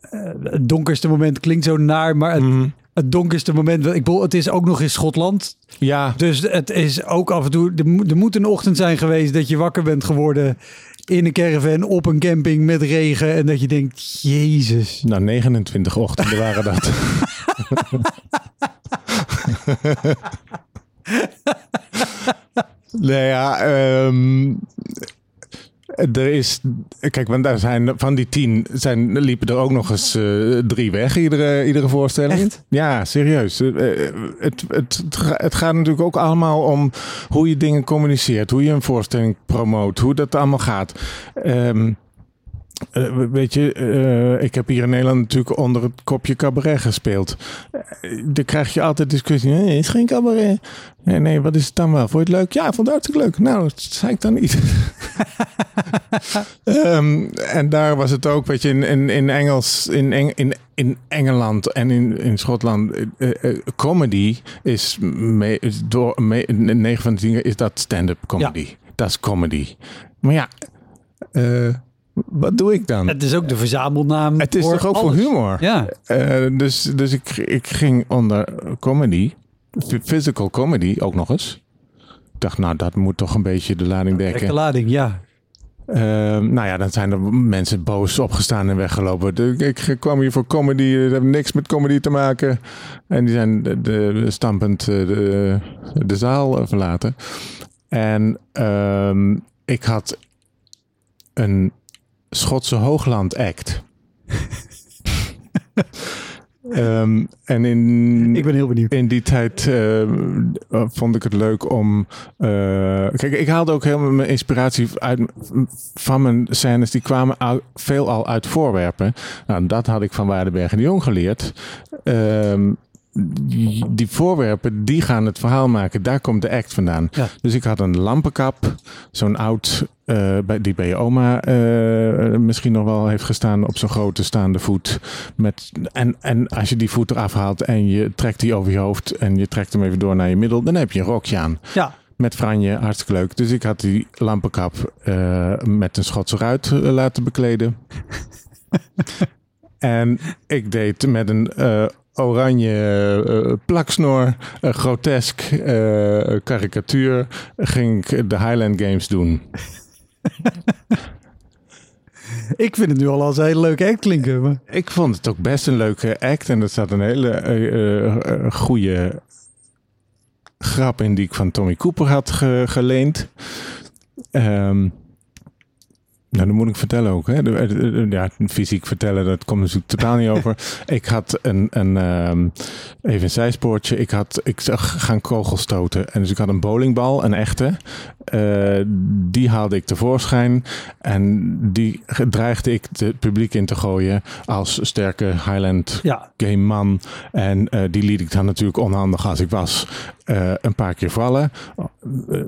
eh, het donkerste moment klinkt zo naar, maar het, Mhm. het donkerste moment... Ik bedoel, het is ook nog in Schotland. Ja, Dus het is ook af en toe... Er moet, er moet een ochtend zijn geweest dat je wakker bent geworden... in een caravan op een camping met regen... en dat je denkt, jezus. Nou, 29 ochtenden waren dat. nee, ja, ehm, er is, kijk, want daar zijn van die tien zijn, liepen er ook nog eens eh, drie weg iedere, iedere voorstelling. Echt? Ja, serieus. Eh, eh, het, het, het, ga- het gaat natuurlijk ook allemaal om hoe je dingen communiceert, hoe je een voorstelling promoot, hoe dat allemaal gaat. Ehm, eh, weet je, eh, ik heb hier in Nederland natuurlijk onder het kopje cabaret gespeeld. Uh, dan krijg je altijd discussie. Nee, het is geen cabaret. Nee, nee, wat is het dan wel? Vond je het leuk? Ja, vond het hartstikke leuk. Nou, dat zei ik dan niet. Ehm, en daar was het ook, weet je, in, in, in Engels, in, Eng, in, in Engeland en in, in Schotland, eh, eh, comedy is, door me, 9 van de 10 is dat stand-up comedy. Dat is comedy. Maar ja, eh, wat doe ik dan? Het is ook de verzamelnaam Het is toch ook voor humor? Ja, Eh, dus dus ik, ik ging onder comedy, physical comedy ook nog eens. Ik dacht, nou, dat moet toch een beetje de lading de dekken. lading, ja. Ehm, nou ja, dan zijn er mensen boos opgestaan en weggelopen. De- ik kwam hier voor comedy, dat heeft niks met comedy te maken. En die zijn de, de, stampend eh, de, de zaal eh, verlaten. En ehm, ik had een Schotse hoogland act. Ehm, en in, Ik ben heel benieuwd. in die tijd eh, vond ik het leuk om. eh, kijk, ik haalde ook helemaal mijn inspiratie uit, van mijn scènes. Die kwamen uit, veelal uit voorwerpen. Nou, dat had ik van Waardenberg en de Jong geleerd. Ehm, die, voorwerpen, die gaan het verhaal maken. Daar komt de act vandaan. Ja. Dus ik had een lampenkap, zo'n oud, eh, die bij je oma eh, misschien nog wel heeft gestaan op zo'n grote staande voet. Met, en, en als je die voet eraf haalt en je trekt die over je hoofd en je trekt hem even door naar je middel, dan heb je een rokje aan. Ja, Met franje, hartstikke leuk. Dus ik had die lampenkap eh, met een Schotse ruit laten bekleden. en ik deed met een oranje eh, plaksnor, een grotesk eh, karikatuur, ging ik de Highland Games doen. ik vind het nu al als een hele leuke act klinken. Maar... Ik vond het ook best een leuke act. En er zat een hele eh goede grap in die ik van Tommy Cooper had ge- geleend. Ehm, nou, dat moet ik vertellen ook. Hè. Ja, fysiek vertellen, dat komt natuurlijk totaal niet over. Ik had een, een ehm, even een zijspoortje. Ik, had, ik zag gaan kogelstoten. En dus ik had een bowlingbal, een echte. Eh, die haalde ik tevoorschijn. En die dreigde ik het publiek in te gooien als sterke Highland Ja, game man. En eh, die liet ik dan natuurlijk onhandig als ik was eh, een paar keer vallen. Eh,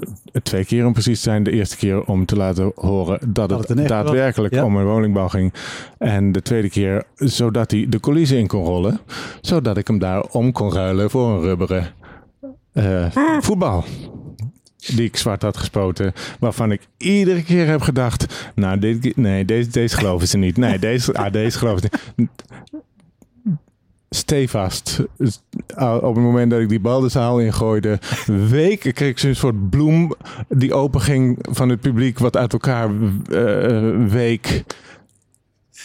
twee keer om precies te zijn. De eerste keer om te laten horen dat, Dat het, daadwerkelijk Ja. om een woningbal ging. En de tweede keer zodat hij de coulissen in kon rollen. Zodat ik hem daar om kon ruilen voor een rubberen eh, voetbal. Die ik zwart had gespoten. Waarvan ik iedere keer heb gedacht. Nou, nee, deze, deze geloven ze niet. Nee, deze, ah, deze geloven ze niet. Stevast. Op het moment dat ik die bal de zaal ingooide, weken kreeg ik zo'n soort bloem die openging van het publiek, wat uit elkaar eh, week.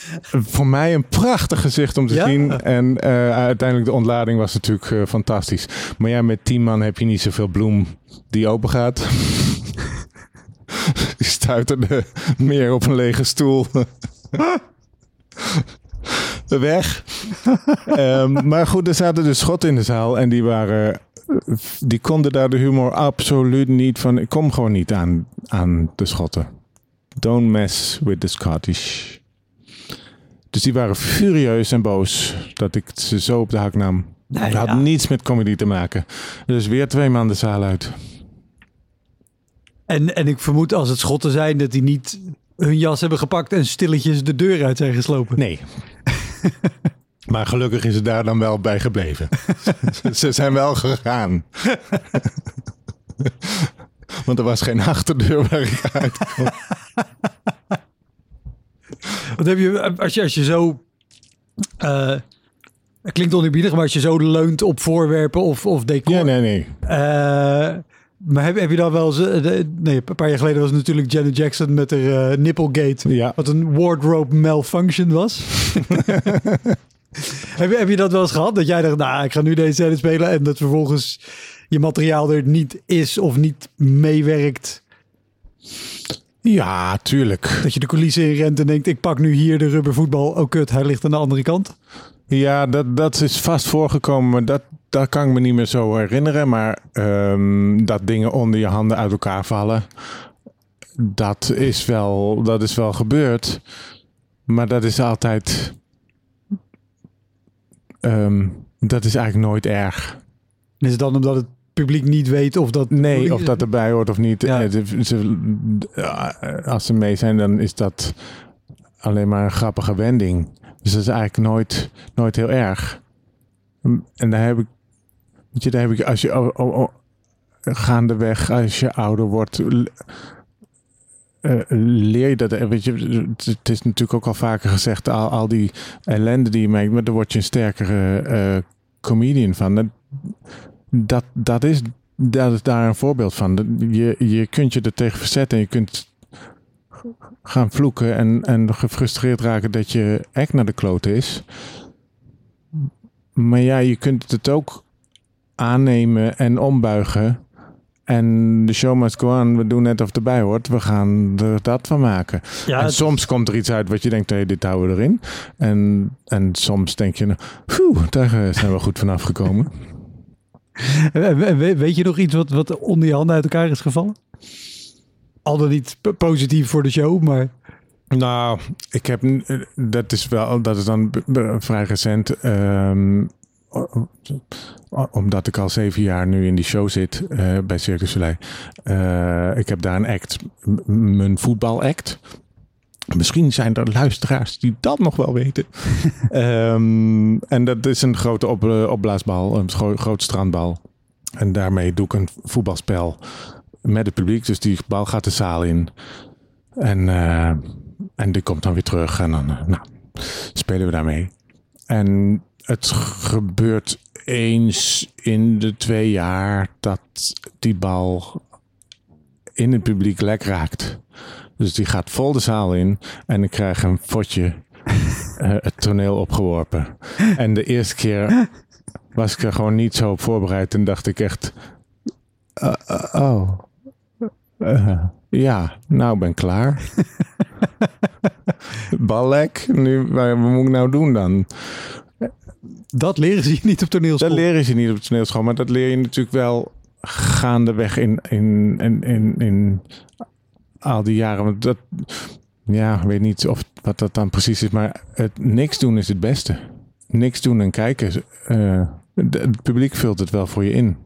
Voor mij een prachtig gezicht om te Ja? zien. En eh, uiteindelijk de ontlading was natuurlijk eh, fantastisch. Maar ja, met tien man heb je niet zoveel bloem die open gaat. die stuiterde meer op een lege stoel. Weg. Ehm, maar goed, er zaten dus schotten in de zaal en die waren. Die konden daar de humor absoluut niet van. Ik kom gewoon niet aan, aan de schotten. Don't mess with the Scottish. Dus die waren furieus en boos dat ik ze zo op de hak nam. Nee, Het had ja. niets met comedy te maken. Dus weer twee man de zaal uit. En, en ik vermoed als het schotten zijn dat die niet hun jas hebben gepakt en stilletjes de deur uit zijn geslopen. Nee. maar gelukkig is het daar dan wel bij gebleven. Ze zijn wel gegaan. Want er was geen achterdeur waar ik uit kon. Wat heb je, als je, als je zo, eh, het klinkt oneerbiedig, maar als je zo leunt op voorwerpen of, of decor. Ja, nee, nee. Eh, maar heb, heb je dan wel eens, eh, de- nee, een paar jaar geleden was natuurlijk Janet Jackson met haar eh, Nipplegate. Ja. Wat een wardrobe malfunction was. heb, je, heb je dat wel eens gehad? Dat jij dacht, nou, ik ga nu deze scène spelen en dat vervolgens je materiaal er niet is of niet meewerkt. Ja, tuurlijk. Dat je de coulissen in rent en denkt, ik pak nu hier de rubbervoetbal. Oh kut, hij ligt aan de andere kant. Ja, dat, dat is vast voorgekomen, maar dat, dat kan ik me niet meer zo herinneren. Maar ehm, dat dingen onder je handen uit elkaar vallen, dat is wel, dat is wel gebeurd. Maar dat is altijd. ehm, dat is eigenlijk nooit erg. Is het dan omdat het publiek niet weet of dat... Nee, of dat erbij hoort of niet. Ja. Eh, als ze mee zijn, dan is dat alleen maar een grappige wending. Dus dat is eigenlijk nooit, nooit heel erg. En daar heb ik, weet je, daar heb ik, als je oh, oh, oh, gaandeweg, als je ouder wordt, eh, leer je dat. Weet je, het is natuurlijk ook al vaker gezegd, al, al die ellende die je meekt, maar daar word je een sterkere eh, comedian van. Dat, dat, dat, is, dat is daar een voorbeeld van. Je, je kunt je er tegen verzetten en je kunt gaan vloeken en, en gefrustreerd raken dat je act naar de klote is. Maar ja, je kunt het ook aannemen en ombuigen En de show must go on. We doen net of het erbij hoort. We gaan er dat van maken. Ja, en soms komt er iets uit wat je denkt, nee, dit houden we erin. En, en soms denk je, nou, "Phew, daar eh, zijn we goed vanaf gekomen. We- we- Weet je nog iets wat, wat onder je handen uit elkaar is gevallen? Al dan niet positief voor de show, maar... Nou, ik heb eh, dat is wel dat is dan vrij recent. ehm, omdat ik al zeven jaar nu in die show zit eh, bij Circus Soleil. Eh, ik heb daar een act, mijn voetbalact. Misschien zijn er luisteraars die dat nog wel weten. Ehm, en dat is een grote op, eh, opblaasbal, een gro- groot strandbal. En daarmee doe ik een voetbalspel met het publiek. Dus die bal gaat de zaal in. En, eh, en die komt dan weer terug. En dan eh, nou, spelen we daarmee. En het gebeurt eens in de twee jaar dat die bal in het publiek lek raakt. Dus die gaat vol de zaal in. En ik krijg een fotje eh, het toneel opgeworpen. En de eerste keer was ik er gewoon niet zo op voorbereid. En dacht ik echt... eh, eh, oh. Ja, nou ben ik klaar. Ballek, nu, wat moet ik nou doen dan? Dat leren ze je niet op toneelschool. Dat leren ze niet op toneelschool, maar dat leer je natuurlijk wel gaandeweg in, in, in, in, in al die jaren. Want dat, ja, ik weet niet of wat dat dan precies is, maar het niks doen is het beste. Niks doen en kijken. eh, het publiek vult het wel voor je in.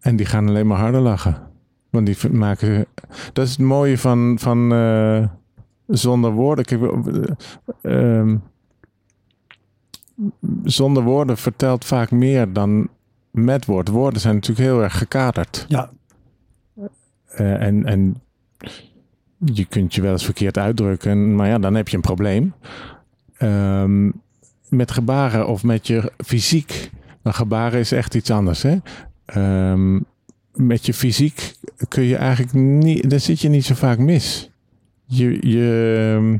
En die gaan alleen maar harder lachen. Want die maken. Dat is het mooie van, van eh, zonder woorden. Kijk, eh, ehm, zonder woorden vertelt vaak meer dan met woord. Woorden zijn natuurlijk heel erg gekaderd. Ja, en, en je kunt je wel eens verkeerd uitdrukken, maar ja, dan heb je een probleem. Ehm, met gebaren of met je fysiek. Maar gebaren is echt iets anders. Hè? Ehm, met je fysiek kun je eigenlijk niet, dan zit je niet zo vaak mis. Je, je, ehm,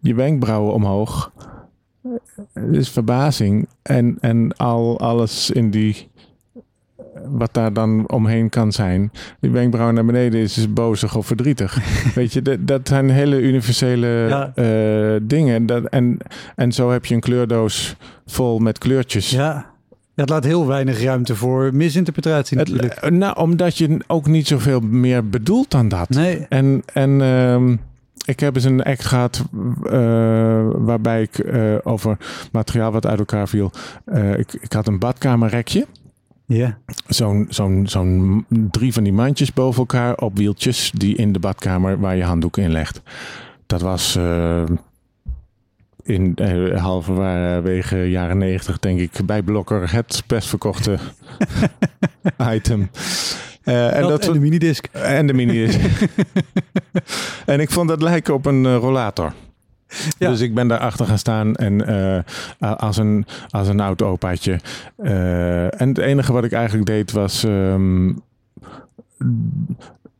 je wenkbrauwen omhoog. Het is verbazing. En, en al alles in die wat daar dan omheen kan zijn. Die wenkbrauw naar beneden is, is bozig of verdrietig. Weet je, dat, dat zijn hele universele Ja. eh, dingen. Dat, en, en zo heb je een kleurdoos vol met kleurtjes. ja. Het laat heel weinig ruimte voor misinterpretatie natuurlijk. eh, nou, omdat je ook niet zoveel meer bedoelt dan dat. Nee, En, en ehm, ik heb eens een act gehad eh, waarbij ik over materiaal wat uit elkaar viel. ik, ik had een badkamerrekje. Ja. zo'n zo'n zo'n drie van die mandjes boven elkaar op wieltjes die in de badkamer waar je handdoeken in legt. Dat was eh, in eh, halverwege jaren negentig denk ik bij Blokker het best verkochte item. Eh, en, dat, dat, en de minidisc. en de mini is. en ik vond dat lijken op een rollator. Dus ik ben daarachter gaan staan en eh, als, een, als een oud opaatje. Eh, en het enige wat ik eigenlijk deed was. ehm,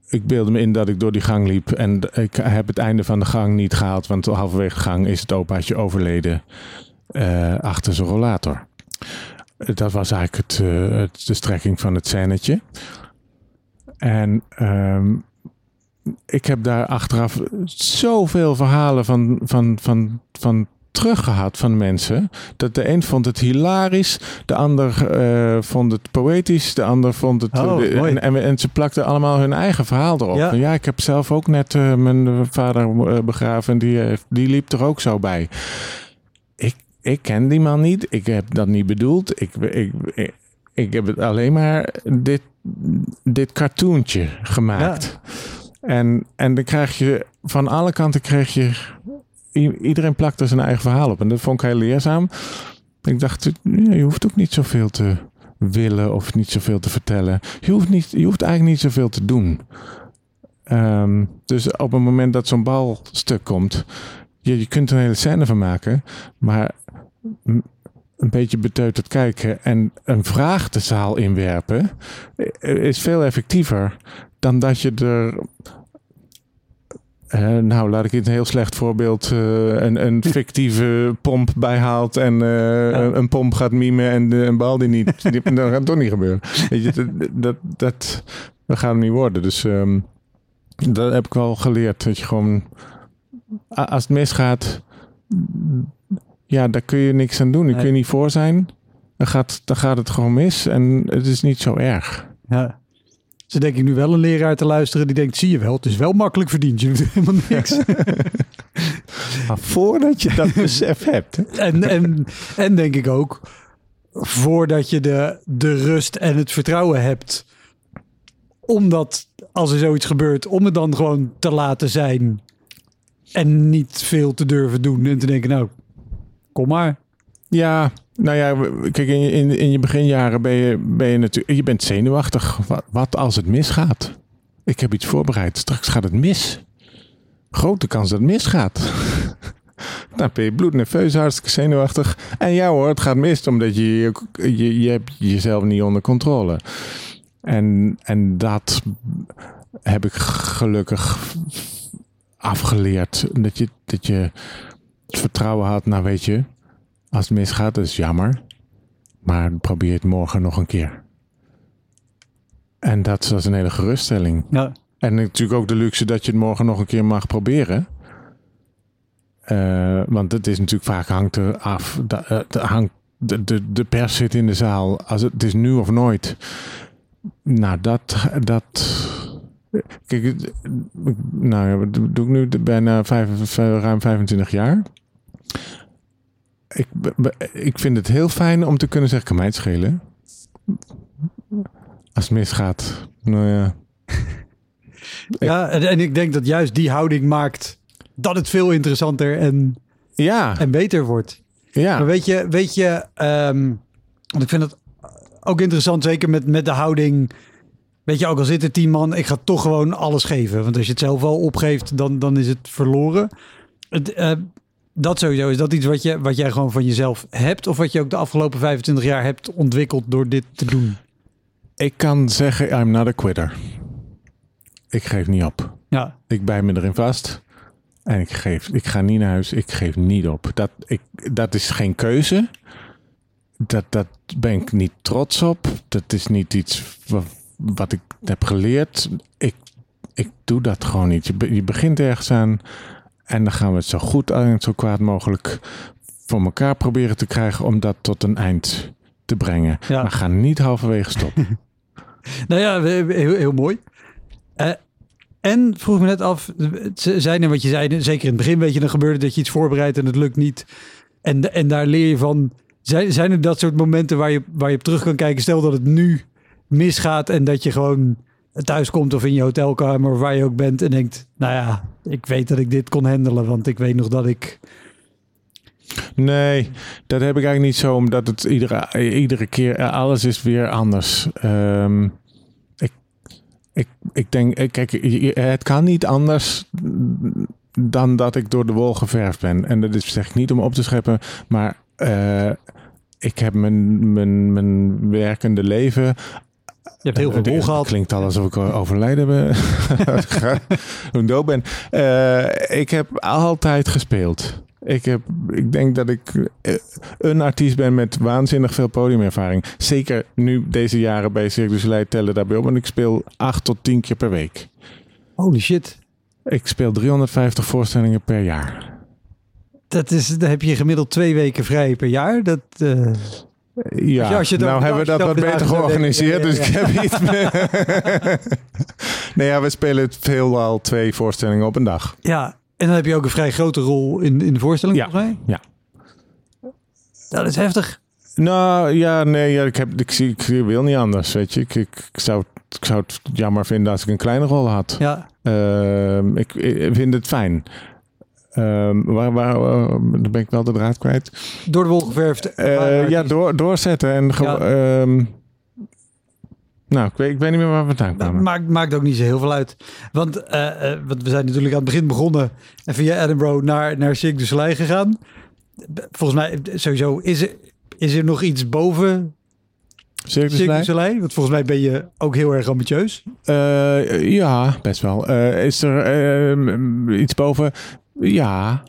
ik beelde me in dat ik door die gang liep. En ik heb het einde van de gang niet gehaald. Want halverwege de gang is het opaatje overleden. eh, achter zijn rollator. Dat was eigenlijk het, het, de strekking van het scènetje. En ehm, ik heb daar achteraf zoveel verhalen van, van, van, van teruggehad van mensen. Dat de een vond het hilarisch, de ander eh, vond het poëtisch, de ander vond het... Oh, de- mooi. en, en, en ze plakten allemaal hun eigen verhaal erop. Ja. Ja, ik heb zelf ook net eh, mijn vader eh, begraven en die, die liep er ook zo bij. Ik, ik ken die man niet, ik heb dat niet bedoeld. Ik, ik, ik, ik heb het alleen maar dit, dit cartoontje gemaakt. En, en dan krijg je van alle kanten kreeg je. Iedereen plakt er zijn eigen verhaal op. En dat vond ik heel leerzaam. Ik dacht, je hoeft ook niet zoveel te willen of niet zoveel te vertellen. Je hoeft, niet, je hoeft eigenlijk niet zoveel te doen. Ehm, dus op het moment dat zo'n balstuk komt, je, je kunt er een hele scène van maken, maar een beetje beteuterd kijken en een vraag de zaal inwerpen is veel effectiever dan dat je er nou, laat ik het een heel slecht voorbeeld. eh, een, een fictieve pomp bijhaalt en eh, een, een pomp gaat mimen en de, een bal die niet. Die, dat gaat toch niet gebeuren. Weet je, dat, dat, dat, dat gaat hem niet worden. Dus ehm, dat heb ik wel geleerd. Dat je gewoon, als het misgaat, ja, daar kun je niks aan doen. Daar kun je niet voor zijn. Dan gaat, dan gaat het gewoon mis en het is niet zo erg. Ja. Ze denk ik nu wel een leraar te luisteren die denkt, zie je wel, het is wel makkelijk verdiend. Je doet helemaal niks. Maar voordat je dat besef hebt. en, en, en denk ik ook, voordat je de, de rust en het vertrouwen hebt, omdat als er zoiets gebeurt, om het dan gewoon te laten zijn en niet veel te durven doen en te denken, nou, kom maar. Ja, nou ja, kijk, in in, in je beginjaren ben je, ben je natuurlijk, je bent zenuwachtig. Wat, wat als het misgaat? Ik heb iets voorbereid, straks gaat het mis. Grote kans dat het misgaat. Dan ben je bloednerveus, hartstikke zenuwachtig. En ja hoor, het gaat mis, omdat je, je, je, je hebt jezelf niet onder controle. En, en dat heb ik gelukkig afgeleerd. Dat je, dat je het vertrouwen had, nou weet je, als het misgaat, dat is jammer. Maar probeer het morgen nog een keer. En dat is een hele geruststelling. Ja, En natuurlijk ook de luxe dat je het morgen nog een keer mag proberen. Eh, want het is natuurlijk vaak hangt er af. Eh, de, hangt, de, de, de pers zit in de zaal. Als het, het is nu of nooit. Nou, dat. dat kijk, nou, wat doe ik nu bijna vijf, ruim 25 jaar. Ik, ik vind het heel fijn om te kunnen zeggen: kan mij het schelen. Als het misgaat, nou ja. ja en, en ik denk dat juist die houding maakt dat het veel interessanter en, Ja, en beter wordt. Maar ja. weet je, weet je ehm, want ik vind het ook interessant, zeker met, met de houding. Weet je, ook al zit er tien man, ik ga toch gewoon alles geven. Want als je het zelf al opgeeft, dan, dan is het verloren. Het, eh, dat sowieso, is dat iets wat, je, wat jij gewoon van jezelf hebt? Of wat je ook de afgelopen 25 jaar hebt ontwikkeld door dit te doen? Ik kan zeggen, I'm not a quitter. Ik geef niet op. Ja, Ik bij me erin vast. En ik geef, ik ga niet naar huis. Ik geef niet op. Dat, ik, dat is geen keuze. Dat, dat ben ik niet trots op. Dat is niet iets wat, wat ik heb geleerd. Ik, ik doe dat gewoon niet. Je, je begint ergens aan. En dan gaan we het zo goed en zo kwaad mogelijk voor elkaar proberen te krijgen om dat tot een eind te brengen. Ja. Maar ga niet halverwege stoppen. nou ja, we- we- heel, heel mooi. Eh, en vroeg me net af, zijn er wat je zei, zeker in het begin weet je, dan gebeurde dat je iets voorbereidt en het lukt niet. En, en daar leer je van. Zijn, zijn er dat soort momenten waar je, waar je op terug kan kijken? Stel dat het nu misgaat en dat je gewoon thuis komt of in je hotelkamer waar je ook bent en denkt, nou ja, ik weet dat ik dit kon handelen, want ik weet nog dat ik... Nee, dat heb ik eigenlijk niet zo, omdat het iedere, iedere keer, eh, alles is weer anders. Ehm, ik, ik, ik denk, eh, kijk, het kan niet anders dan dat ik door de wol geverfd ben. En dat is zeg ik niet om op te scheppen, maar eh, ik heb mijn, mijn, mijn werkende leven Je hebt heel veel wol gehad. Klinkt al alsof ik overlijden ben. Hoe dood ben. Eh, ik heb altijd gespeeld. Ik, heb, ik denk dat ik eh, een artiest ben met waanzinnig veel podiumervaring. Zeker nu deze jaren bij Cirque du Soleil tellen daarbij op. Want ik speel acht tot tien keer per week. Holy shit. Ik speel 350 voorstellingen per jaar. Dat is, dan heb je gemiddeld twee weken vrij per jaar. Dat, eh, Ja, nou hebben we dat wat beter georganiseerd. Dus ik heb iets meer. nee, ja, we spelen veelal twee voorstellingen op een dag. ja, en dan heb je ook een vrij grote rol in, in de voorstelling. Ja, volgens mij. ja. Dat is heftig. Nou ja, nee, ja, ik, heb, ik, zie, ik wil niet anders. Weet je, ik, ik, ik zou, het- ik zou het jammer vinden als ik een kleine rol had. Ja, Ehm, ik, ik vind het fijn. Ehm, waar, waar, eh, dan ben ik wel de draad kwijt. door de wol geverfd. Eh, ja, door, doorzetten. En Ja. ehm, nou, ik weet, ik weet niet meer waar we vandaan kwamen. maakt, maakt ook niet zo heel veel uit. Want, want we zijn natuurlijk aan het begin begonnen en via Edinburgh naar, naar Cirque du Soleil gegaan. Volgens mij, sowieso, is er, is er nog iets boven Cirque du Cirque du Soleil? Soleil? Want volgens mij ben je ook heel erg ambitieus. Ja, best wel. Is er eh, m- iets boven? Ja.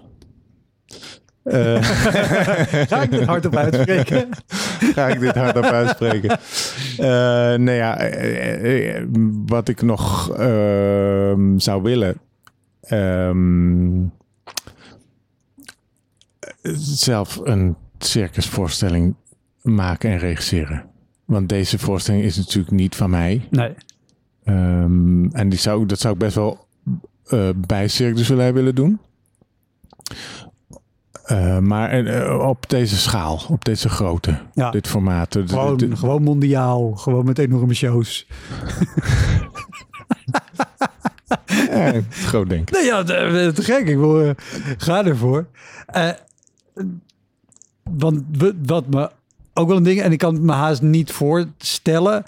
Eh, Ga ik dit hardop uitspreken? Ga ik dit hardop uitspreken? Eh nee, ja, eh, wat ik nog ehm, zou willen. ehm, zelf een circusvoorstelling maken en regisseren. Want deze voorstelling is natuurlijk niet van mij. Nee. Ehm, en die zou, dat zou ik best wel eh, bij Cirque du Soleil willen doen. Eh, maar eh, op deze schaal, op deze grootte, Ja. dit formaat. Gewoon, gewoon mondiaal. Gewoon met enorme shows. ja, groot denk ik. Nee, ja, te, gek. Ik wil, eh, ga ervoor. Eh, want wat me ook wel een ding, en ik kan het me haast niet voorstellen.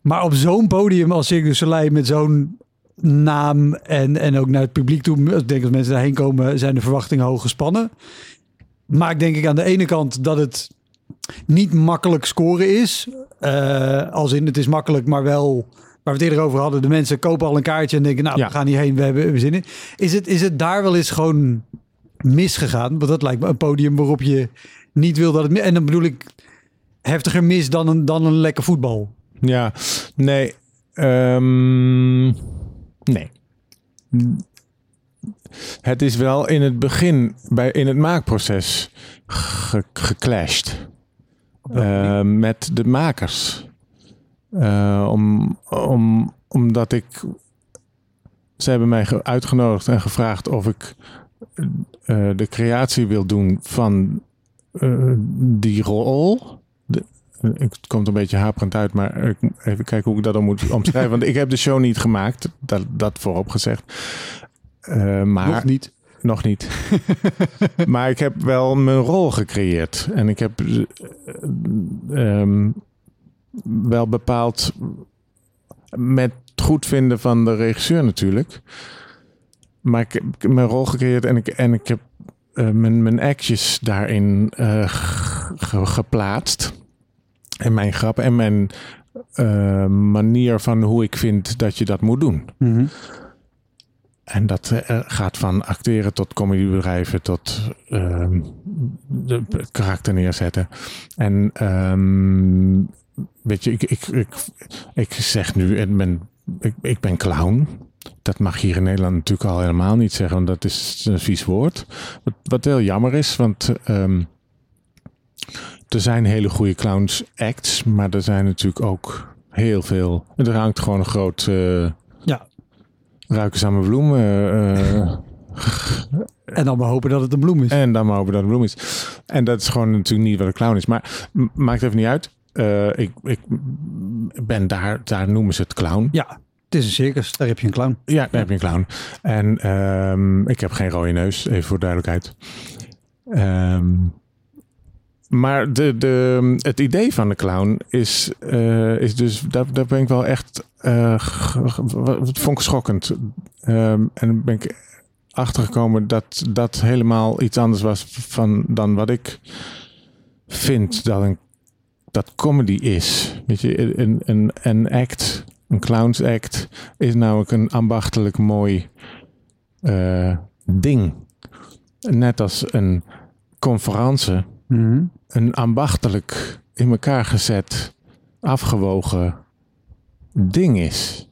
Maar op zo'n podium als Cirque du Soleil met zo'n naam en, en ook naar het publiek toe, ik denk als mensen daarheen komen, zijn de verwachtingen hoog gespannen. Maakt denk ik aan de ene kant dat het niet makkelijk scoren is. Eh, als in het is makkelijk, maar wel waar we het eerder over hadden. De mensen kopen al een kaartje en denken, nou, Ja. we gaan hierheen, we hebben we zin in. Is het, is het daar wel eens gewoon misgegaan? Want dat lijkt me een podium waarop je niet wil dat het... En dan bedoel ik heftiger mis dan een, dan een lekker voetbal. Ja, nee. ehm, nee. Het is wel in het begin, bij, in het maakproces, ge, geclashed. Eh, met de makers. Eh, om, om, omdat ik. Ze hebben mij ge- uitgenodigd en gevraagd of ik eh, de creatie wil doen van die rol. Het komt een beetje haperend uit, maar ik even kijken hoe ik dat dan moet omschrijven. Want ik heb de show niet gemaakt, dat, dat voorop gezegd. Eh, maar Nog niet. nog niet. maar ik heb wel mijn rol gecreëerd. En ik heb eh, ehm, wel bepaald met goed vinden van de regisseur natuurlijk. Maar ik heb mijn rol gecreëerd en ik, en ik heb eh, mijn, mijn actjes daarin ge- geplaatst. En mijn grappen en mijn eh, manier van hoe ik vind dat je dat moet doen. Mhm. En dat eh, gaat van acteren tot comedybedrijven tot ehm, de karakter neerzetten. En ehm, weet je, ik, ik, ik, ik zeg nu, ik ben, ik, ik ben clown. Dat mag hier in Nederland natuurlijk al helemaal niet zeggen, want dat is een vies woord. Wat, wat heel jammer is, want ehm, er zijn hele goede clowns acts, maar er zijn natuurlijk ook heel veel. Er hangt gewoon een groot... eh, Ja. ruiken samen bloemen. eh, En dan maar hopen dat het een bloem is. en dan maar hopen dat het bloem is. En dat is gewoon natuurlijk niet wat een clown is. Maar maakt even niet uit. Ik, ik ben daar, daar noemen ze het clown. Ja, het is een circus. Daar heb je een clown. Ja, daar heb je een clown. En ehm, ik heb geen rode neus, even voor duidelijkheid. Ehm, maar de, de, het idee van de clown is, eh, is dus, daar, daar ben ik wel echt, wat vond ik schokkend. Ehm, en ben ik achtergekomen dat dat helemaal iets anders was van, dan wat ik vind dat een dat comedy is. Weet je, een, een, een act, een clowns act, is namelijk een ambachtelijk mooi eh, ding. Net als een conferentie Mhm. Een ambachtelijk in elkaar gezet, afgewogen ding is.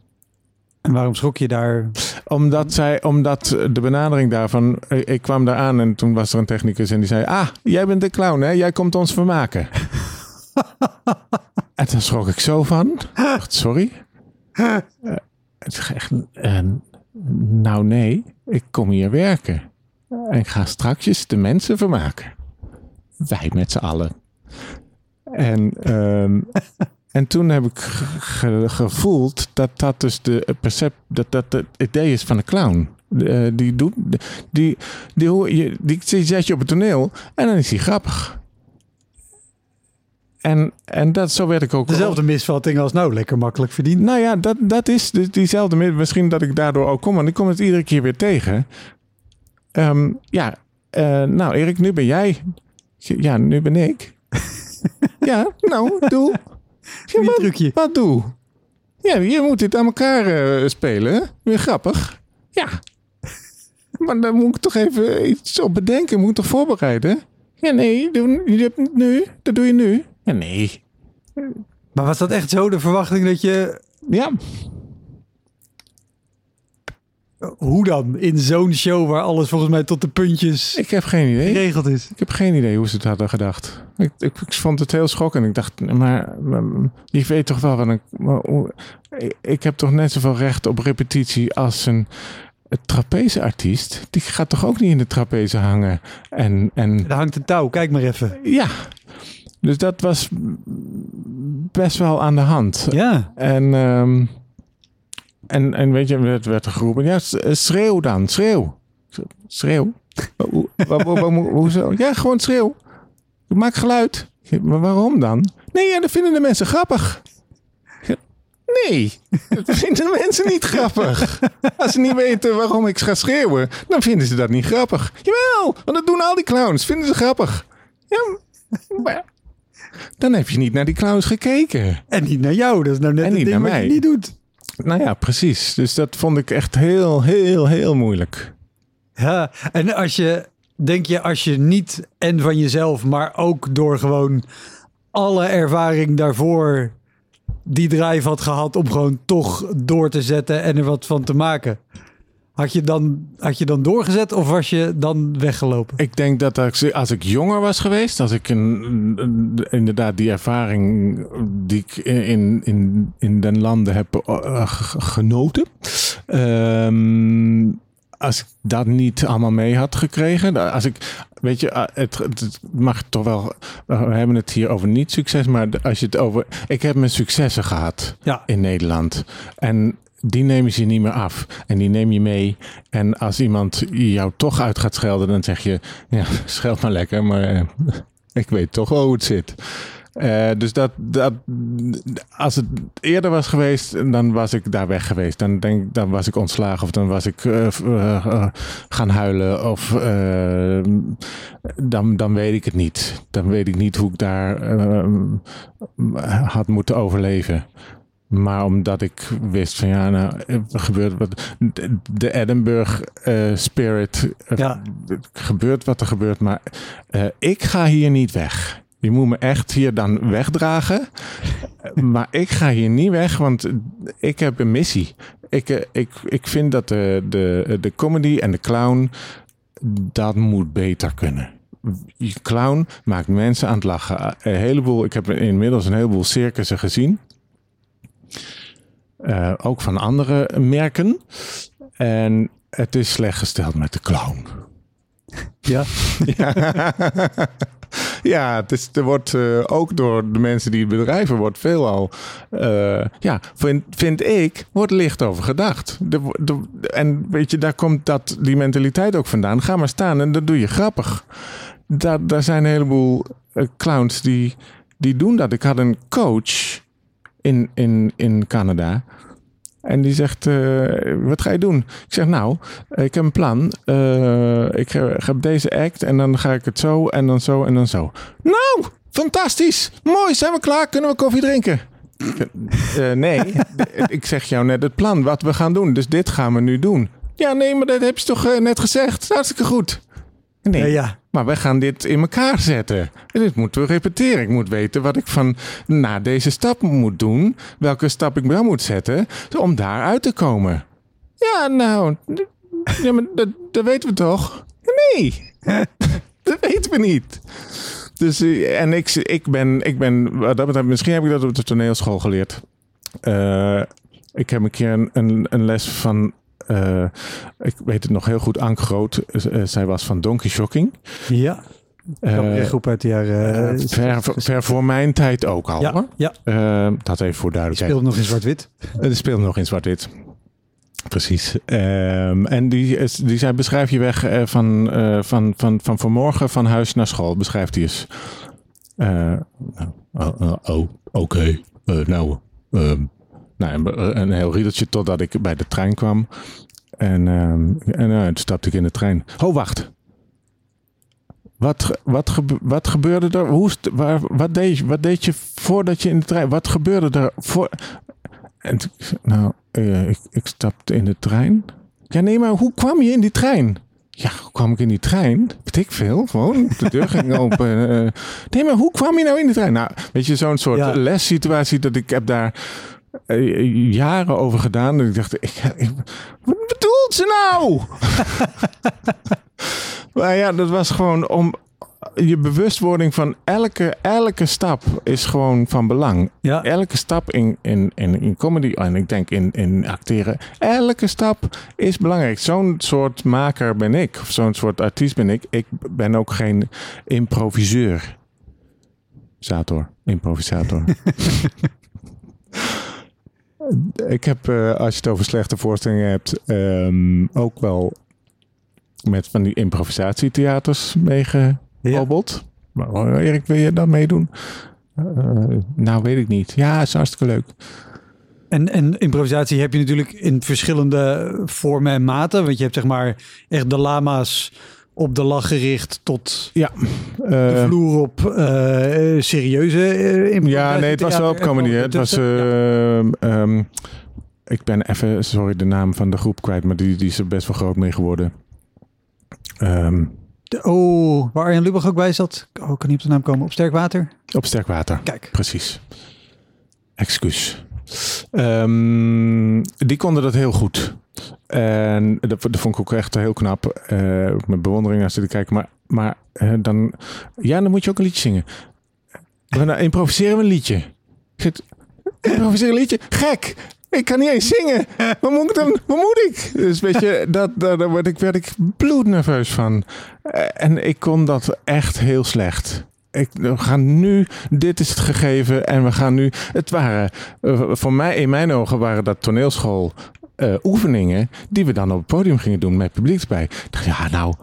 En waarom schrok je daar? Omdat, zij, omdat de benadering daarvan, ik, kwam daar aan en toen was er een technicus en die zei, ah, jij bent de clown hè, jij komt ons vermaken. en toen schrok ik zo van, dacht, sorry. Eh, het is echt, eh, nou nee, ik kom hier werken. En ik ga straks de mensen vermaken. Wij met z'n allen. En, ehm, en toen heb ik ge- ge- gevoeld dat dat dus de percep dat dat het idee is van de clown. Eh, die doet, die, die, hoor je, die, die zet je op het toneel en dan is hij grappig. En, en dat, zo werd ik ook. Dezelfde misvatting als nou, lekker makkelijk verdiend. Nou ja, dat, dat is dus diezelfde. mi- Misschien dat ik daardoor ook kom, want ik kom het iedere keer weer tegen. Ehm, ja, eh, nou Erik, nu ben jij. Ja, nu ben ik. Ja, nou, doe. Ja, wat, trucje. wat doe? Ja, je moet dit aan elkaar eh, spelen. Weer grappig. Ja. Maar dan moet ik toch even iets op bedenken. Moet ik toch voorbereiden? Ja, nee. Doe, je hebt het nu. Dat doe je nu. Ja, nee. Maar was dat echt zo de verwachting dat je... Ja, Hoe dan? In zo'n show waar alles volgens mij tot de puntjes ik heb geen idee. geregeld is. Ik heb geen idee hoe ze het hadden gedacht. Ik, ik, ik vond het heel schokkend. Ik dacht, maar, je weet toch wel wat een. ik, ik heb toch net zoveel recht op repetitie als een, een trapezeartiest. Die gaat toch ook niet in de trapeze hangen. En, en Er hangt een touw, kijk maar even. ja, dus dat was best wel aan de hand. Ja. En, ehm, en, en weet je, het werd er geroepen, ja, eh, schreeuw dan, schreeuw. Schreeuw? Hoe- Hoezo? Ja, gewoon schreeuw. Maak geluid. Maar waarom dan? Nee, ja, dat vinden de mensen grappig. Nee, dat vinden de mensen niet grappig. Als ze niet weten waarom ik ga schreeuwen, dan vinden ze dat niet grappig. Jawel, want dat doen al die clowns. Vinden ze grappig. Ja, maar dan heb je niet naar die clowns gekeken. En niet naar jou. Dat is nou net En het niet ding naar wat je niet doet. Nou ja, precies. Dus dat vond ik echt heel, heel, heel moeilijk. Ja, en als je, denk je, als je niet en van jezelf, maar ook door gewoon alle ervaring daarvoor die drive had gehad om gewoon toch door te zetten en er wat van te maken. Had je dan, had je dan doorgezet of was je dan weggelopen? Ik denk dat als ik, als ik jonger was geweest, als ik een, een- inderdaad die ervaring die ik in, in, in den landen heb eh, genoten. ehm, als ik dat niet allemaal mee had gekregen. Als ik, weet je, eh, het, het mag toch wel. We hebben het hier over niet succes, maar als je het over. Ik heb mijn successen gehad. Ja, in Nederland. En die nemen ze niet meer af. En die neem je mee. En als iemand jou toch uit gaat schelden, dan zeg je: Ja, scheld maar lekker, maar eh, ik weet toch hoe het zit. Eh, dus dat, dat, als het eerder was geweest, dan was ik daar weg geweest. Dan, denk, dan was ik ontslagen of dan was ik eh, gaan huilen. Of dan, dan weet ik het niet. Dan weet ik niet hoe ik daar had moeten overleven. Maar omdat ik wist van ja, nou, er gebeurt wat. De- Edinburgh eh, spirit. eh, Ja. gebeurt wat er gebeurt, maar eh, ik ga hier niet weg. Je moet me echt hier dan wegdragen. maar ik ga hier niet weg, want ik heb een missie. Ik, ik, ik vind dat de, de, de comedy en de clown, dat moet beter kunnen. Je clown maakt mensen aan het lachen. Een heleboel, ik heb inmiddels een heleboel circussen gezien. Eh, ook van andere merken. En het is slecht gesteld met de clown. ja. ja, het is, er wordt eh, ook door de mensen die het bedrijven wordt veelal, eh ja, vind, vind ik, wordt licht over gedacht. De, de- en weet je, daar komt dat, die mentaliteit ook vandaan. Ga maar staan en dat doe je grappig. Daar, daar zijn een heleboel clowns die, die doen dat. Ik had een coach in, in, in Canada. En die zegt, eh, wat ga je doen? Ik zeg, nou, ik heb een plan. Eh, ik op deze act en dan ga ik het zo en dan zo en dan zo. Nou, fantastisch. Mooi, zijn we klaar? Kunnen we koffie drinken? Eh, nee, ik zeg jou net het plan, wat we gaan doen. Dus dit gaan we nu doen. Ja, nee, maar dat heb je toch net gezegd? Hartstikke goed. Nee, Ja, ja. maar wij gaan dit in elkaar zetten. En dit moeten we repeteren. Ik moet weten wat ik van na deze stap moet doen. Welke stap ik wel moet zetten om daar uit te komen. Ja, nou, ja, maar dat, dat weten we toch? Nee, dat weten we niet. Dus, eh, en ik, ik, ben, ik ben, wat dat betreft, misschien heb ik dat op de toneelschool geleerd. Eh, ik heb een keer een, een, een les van, eh, ik weet het nog heel goed, Ank Groot. Eh, zij was van Donkey Shocking. Ja. Eh, groep uit de jaren... eh, ver, ver voor mijn tijd ook al. ja, ja. Eh, dat even voor duidelijkheid. Speelde nog in zwart-wit. Het speelt nog in zwart-wit. Precies. Ehm, en die, die zei, beschrijf je weg van, van, van, van vanmorgen van huis naar school. Beschrijft hij eens. Nou, oh, oké. Eh, nou, ehm, nou, een, een heel riedeltje totdat ik bij de trein kwam. En, ehm, en eh, toen stapte ik in de trein. Oh, wacht. Wat, wat, gebe- wat gebeurde er? Hoe, waar, wat, deed je, wat deed je voordat je in de trein... Wat gebeurde er voor... En toen- nou, eh, ik, ik stapte in de trein. Ja, nee, maar hoe kwam je in die trein? Ja, hoe kwam ik in die trein? Weet ik veel. Gewoon, de deur ging open. eh. nee, maar hoe kwam je nou in die trein? Nou, weet je, zo'n soort Ja. lessituatie dat ik heb daar eh, jaren over gedaan. En ik dacht, ik, ik- wat bedoelt ze nou? maar ja, dat was gewoon om je bewustwording van elke, elke stap is gewoon van belang. Ja. Elke stap in, in, in, in comedy en ik denk in, in acteren, elke stap is belangrijk. Zo'n soort maker ben ik, of zo'n soort artiest ben ik. Ik ben ook geen improviseur. Zator, improvisator. ik heb, eh, als je het over slechte voorstellingen hebt, ehm, ook wel met van die improvisatietheaters meegehobbeld. Maar oh, Erik, wil je dat meedoen? Eh, nou, weet ik niet. Ja, is hartstikke leuk. En, en improvisatie heb je natuurlijk in verschillende vormen en maten. Want je hebt zeg maar echt de lama's op de lach gericht tot Ja, de eh, vloer op eh, serieuze eh, ja, nee, het was wel op comedy. Het was, ehm, ehm, ik ben even, sorry, de naam van de groep kwijt, maar die, die is er best wel groot mee geworden. Ehm, De- oh, waar Arjen Lubach ook bij zat. Oh, kan niet op de naam komen. Op sterk water. op sterk water. Kijk. Precies. Excuus. Die konden dat heel goed. En dat, vond ik ook echt heel knap. eh, met bewondering naar zitten kijken. Maar, maar dan, ja, dan moet je ook een liedje zingen. Nou, improviseren we een liedje. Zeg, improviseren een liedje? Gek! Ik kan niet eens zingen. Wat moet ik dan? Wat moet ik? Dus weet je, dat, dat, daar werd ik, werd ik bloednerveus van. Eh, en ik kon dat echt heel slecht. Ik, we gaan nu, dit is het gegeven en we gaan nu. Het waren, eh, voor mij, in mijn ogen, waren dat toneelschool eh, oefeningen die we dan op het podium gingen doen met publiek erbij. Ik dacht, ja, nou,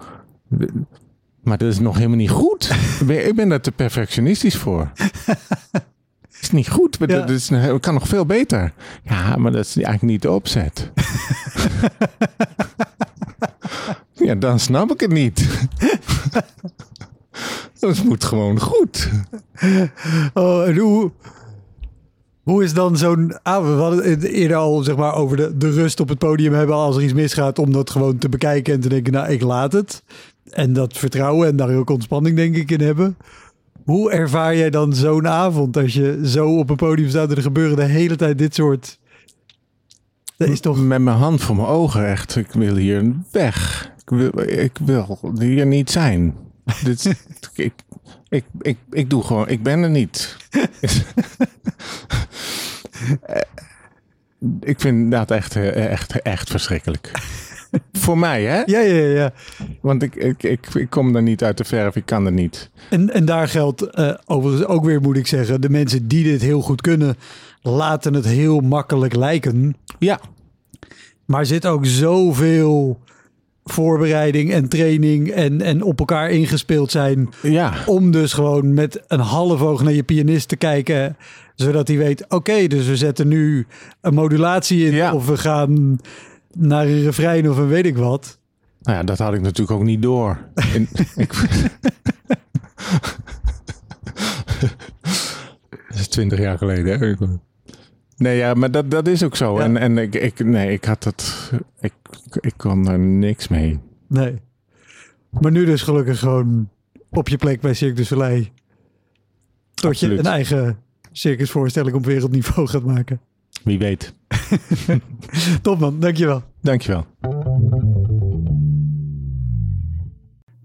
maar dat is nog helemaal niet goed. Ik ben- daar te perfectionistisch voor. is niet goed, maar Ja. dat is, het kan nog veel beter. Ja, maar dat is eigenlijk niet de opzet. ja, dan snap ik het niet. Het moet gewoon goed. Oh, en hoe, hoe is dan zo'n avond? We hadden het eerder al zeg maar, over de, de rust op het podium hebben als er iets misgaat. Om dat gewoon te bekijken en te denken, nou, ik laat het. En dat vertrouwen en daar ook ontspanning denk ik in hebben. Hoe ervaar jij dan zo'n avond als je zo op een podium staat en er gebeuren de hele tijd dit soort... Dat is toch... Met mijn hand voor mijn ogen echt. Ik wil hier weg. Ik wil, ik wil hier niet zijn. Dit, ik, ik, ik, ik doe gewoon, ik ben er niet. Ik vind dat echt, echt, echt verschrikkelijk. Voor mij, hè? Ja, ja, ja. Want ik, ik, ik, ik kom er niet uit de verf, ik kan er niet. En, en daar geldt eh, overigens ook weer, moet ik zeggen, de mensen die dit heel goed kunnen, laten het heel makkelijk lijken. Ja, Maar er zit ook zoveel voorbereiding en training en, en op elkaar ingespeeld zijn. ja. Om dus gewoon met een half oog naar je pianist te kijken. Zodat hij weet, oké, dus we zetten nu een modulatie in. Ja. Of we gaan naar een refrein of een weet ik wat. Nou ja, dat had ik natuurlijk ook niet door. En ik... dat is twintig jaar geleden. Hè? Nee, ja, maar dat, dat is ook zo. Ja. En, en ik, ik, nee, ik had dat. Ik, ik kon er niks mee. Nee. Maar nu dus gelukkig gewoon op je plek bij Cirque du Soleil. Tot Absoluut. je een eigen circusvoorstelling op wereldniveau gaat maken. Wie weet. Top man, dankjewel. Dankjewel.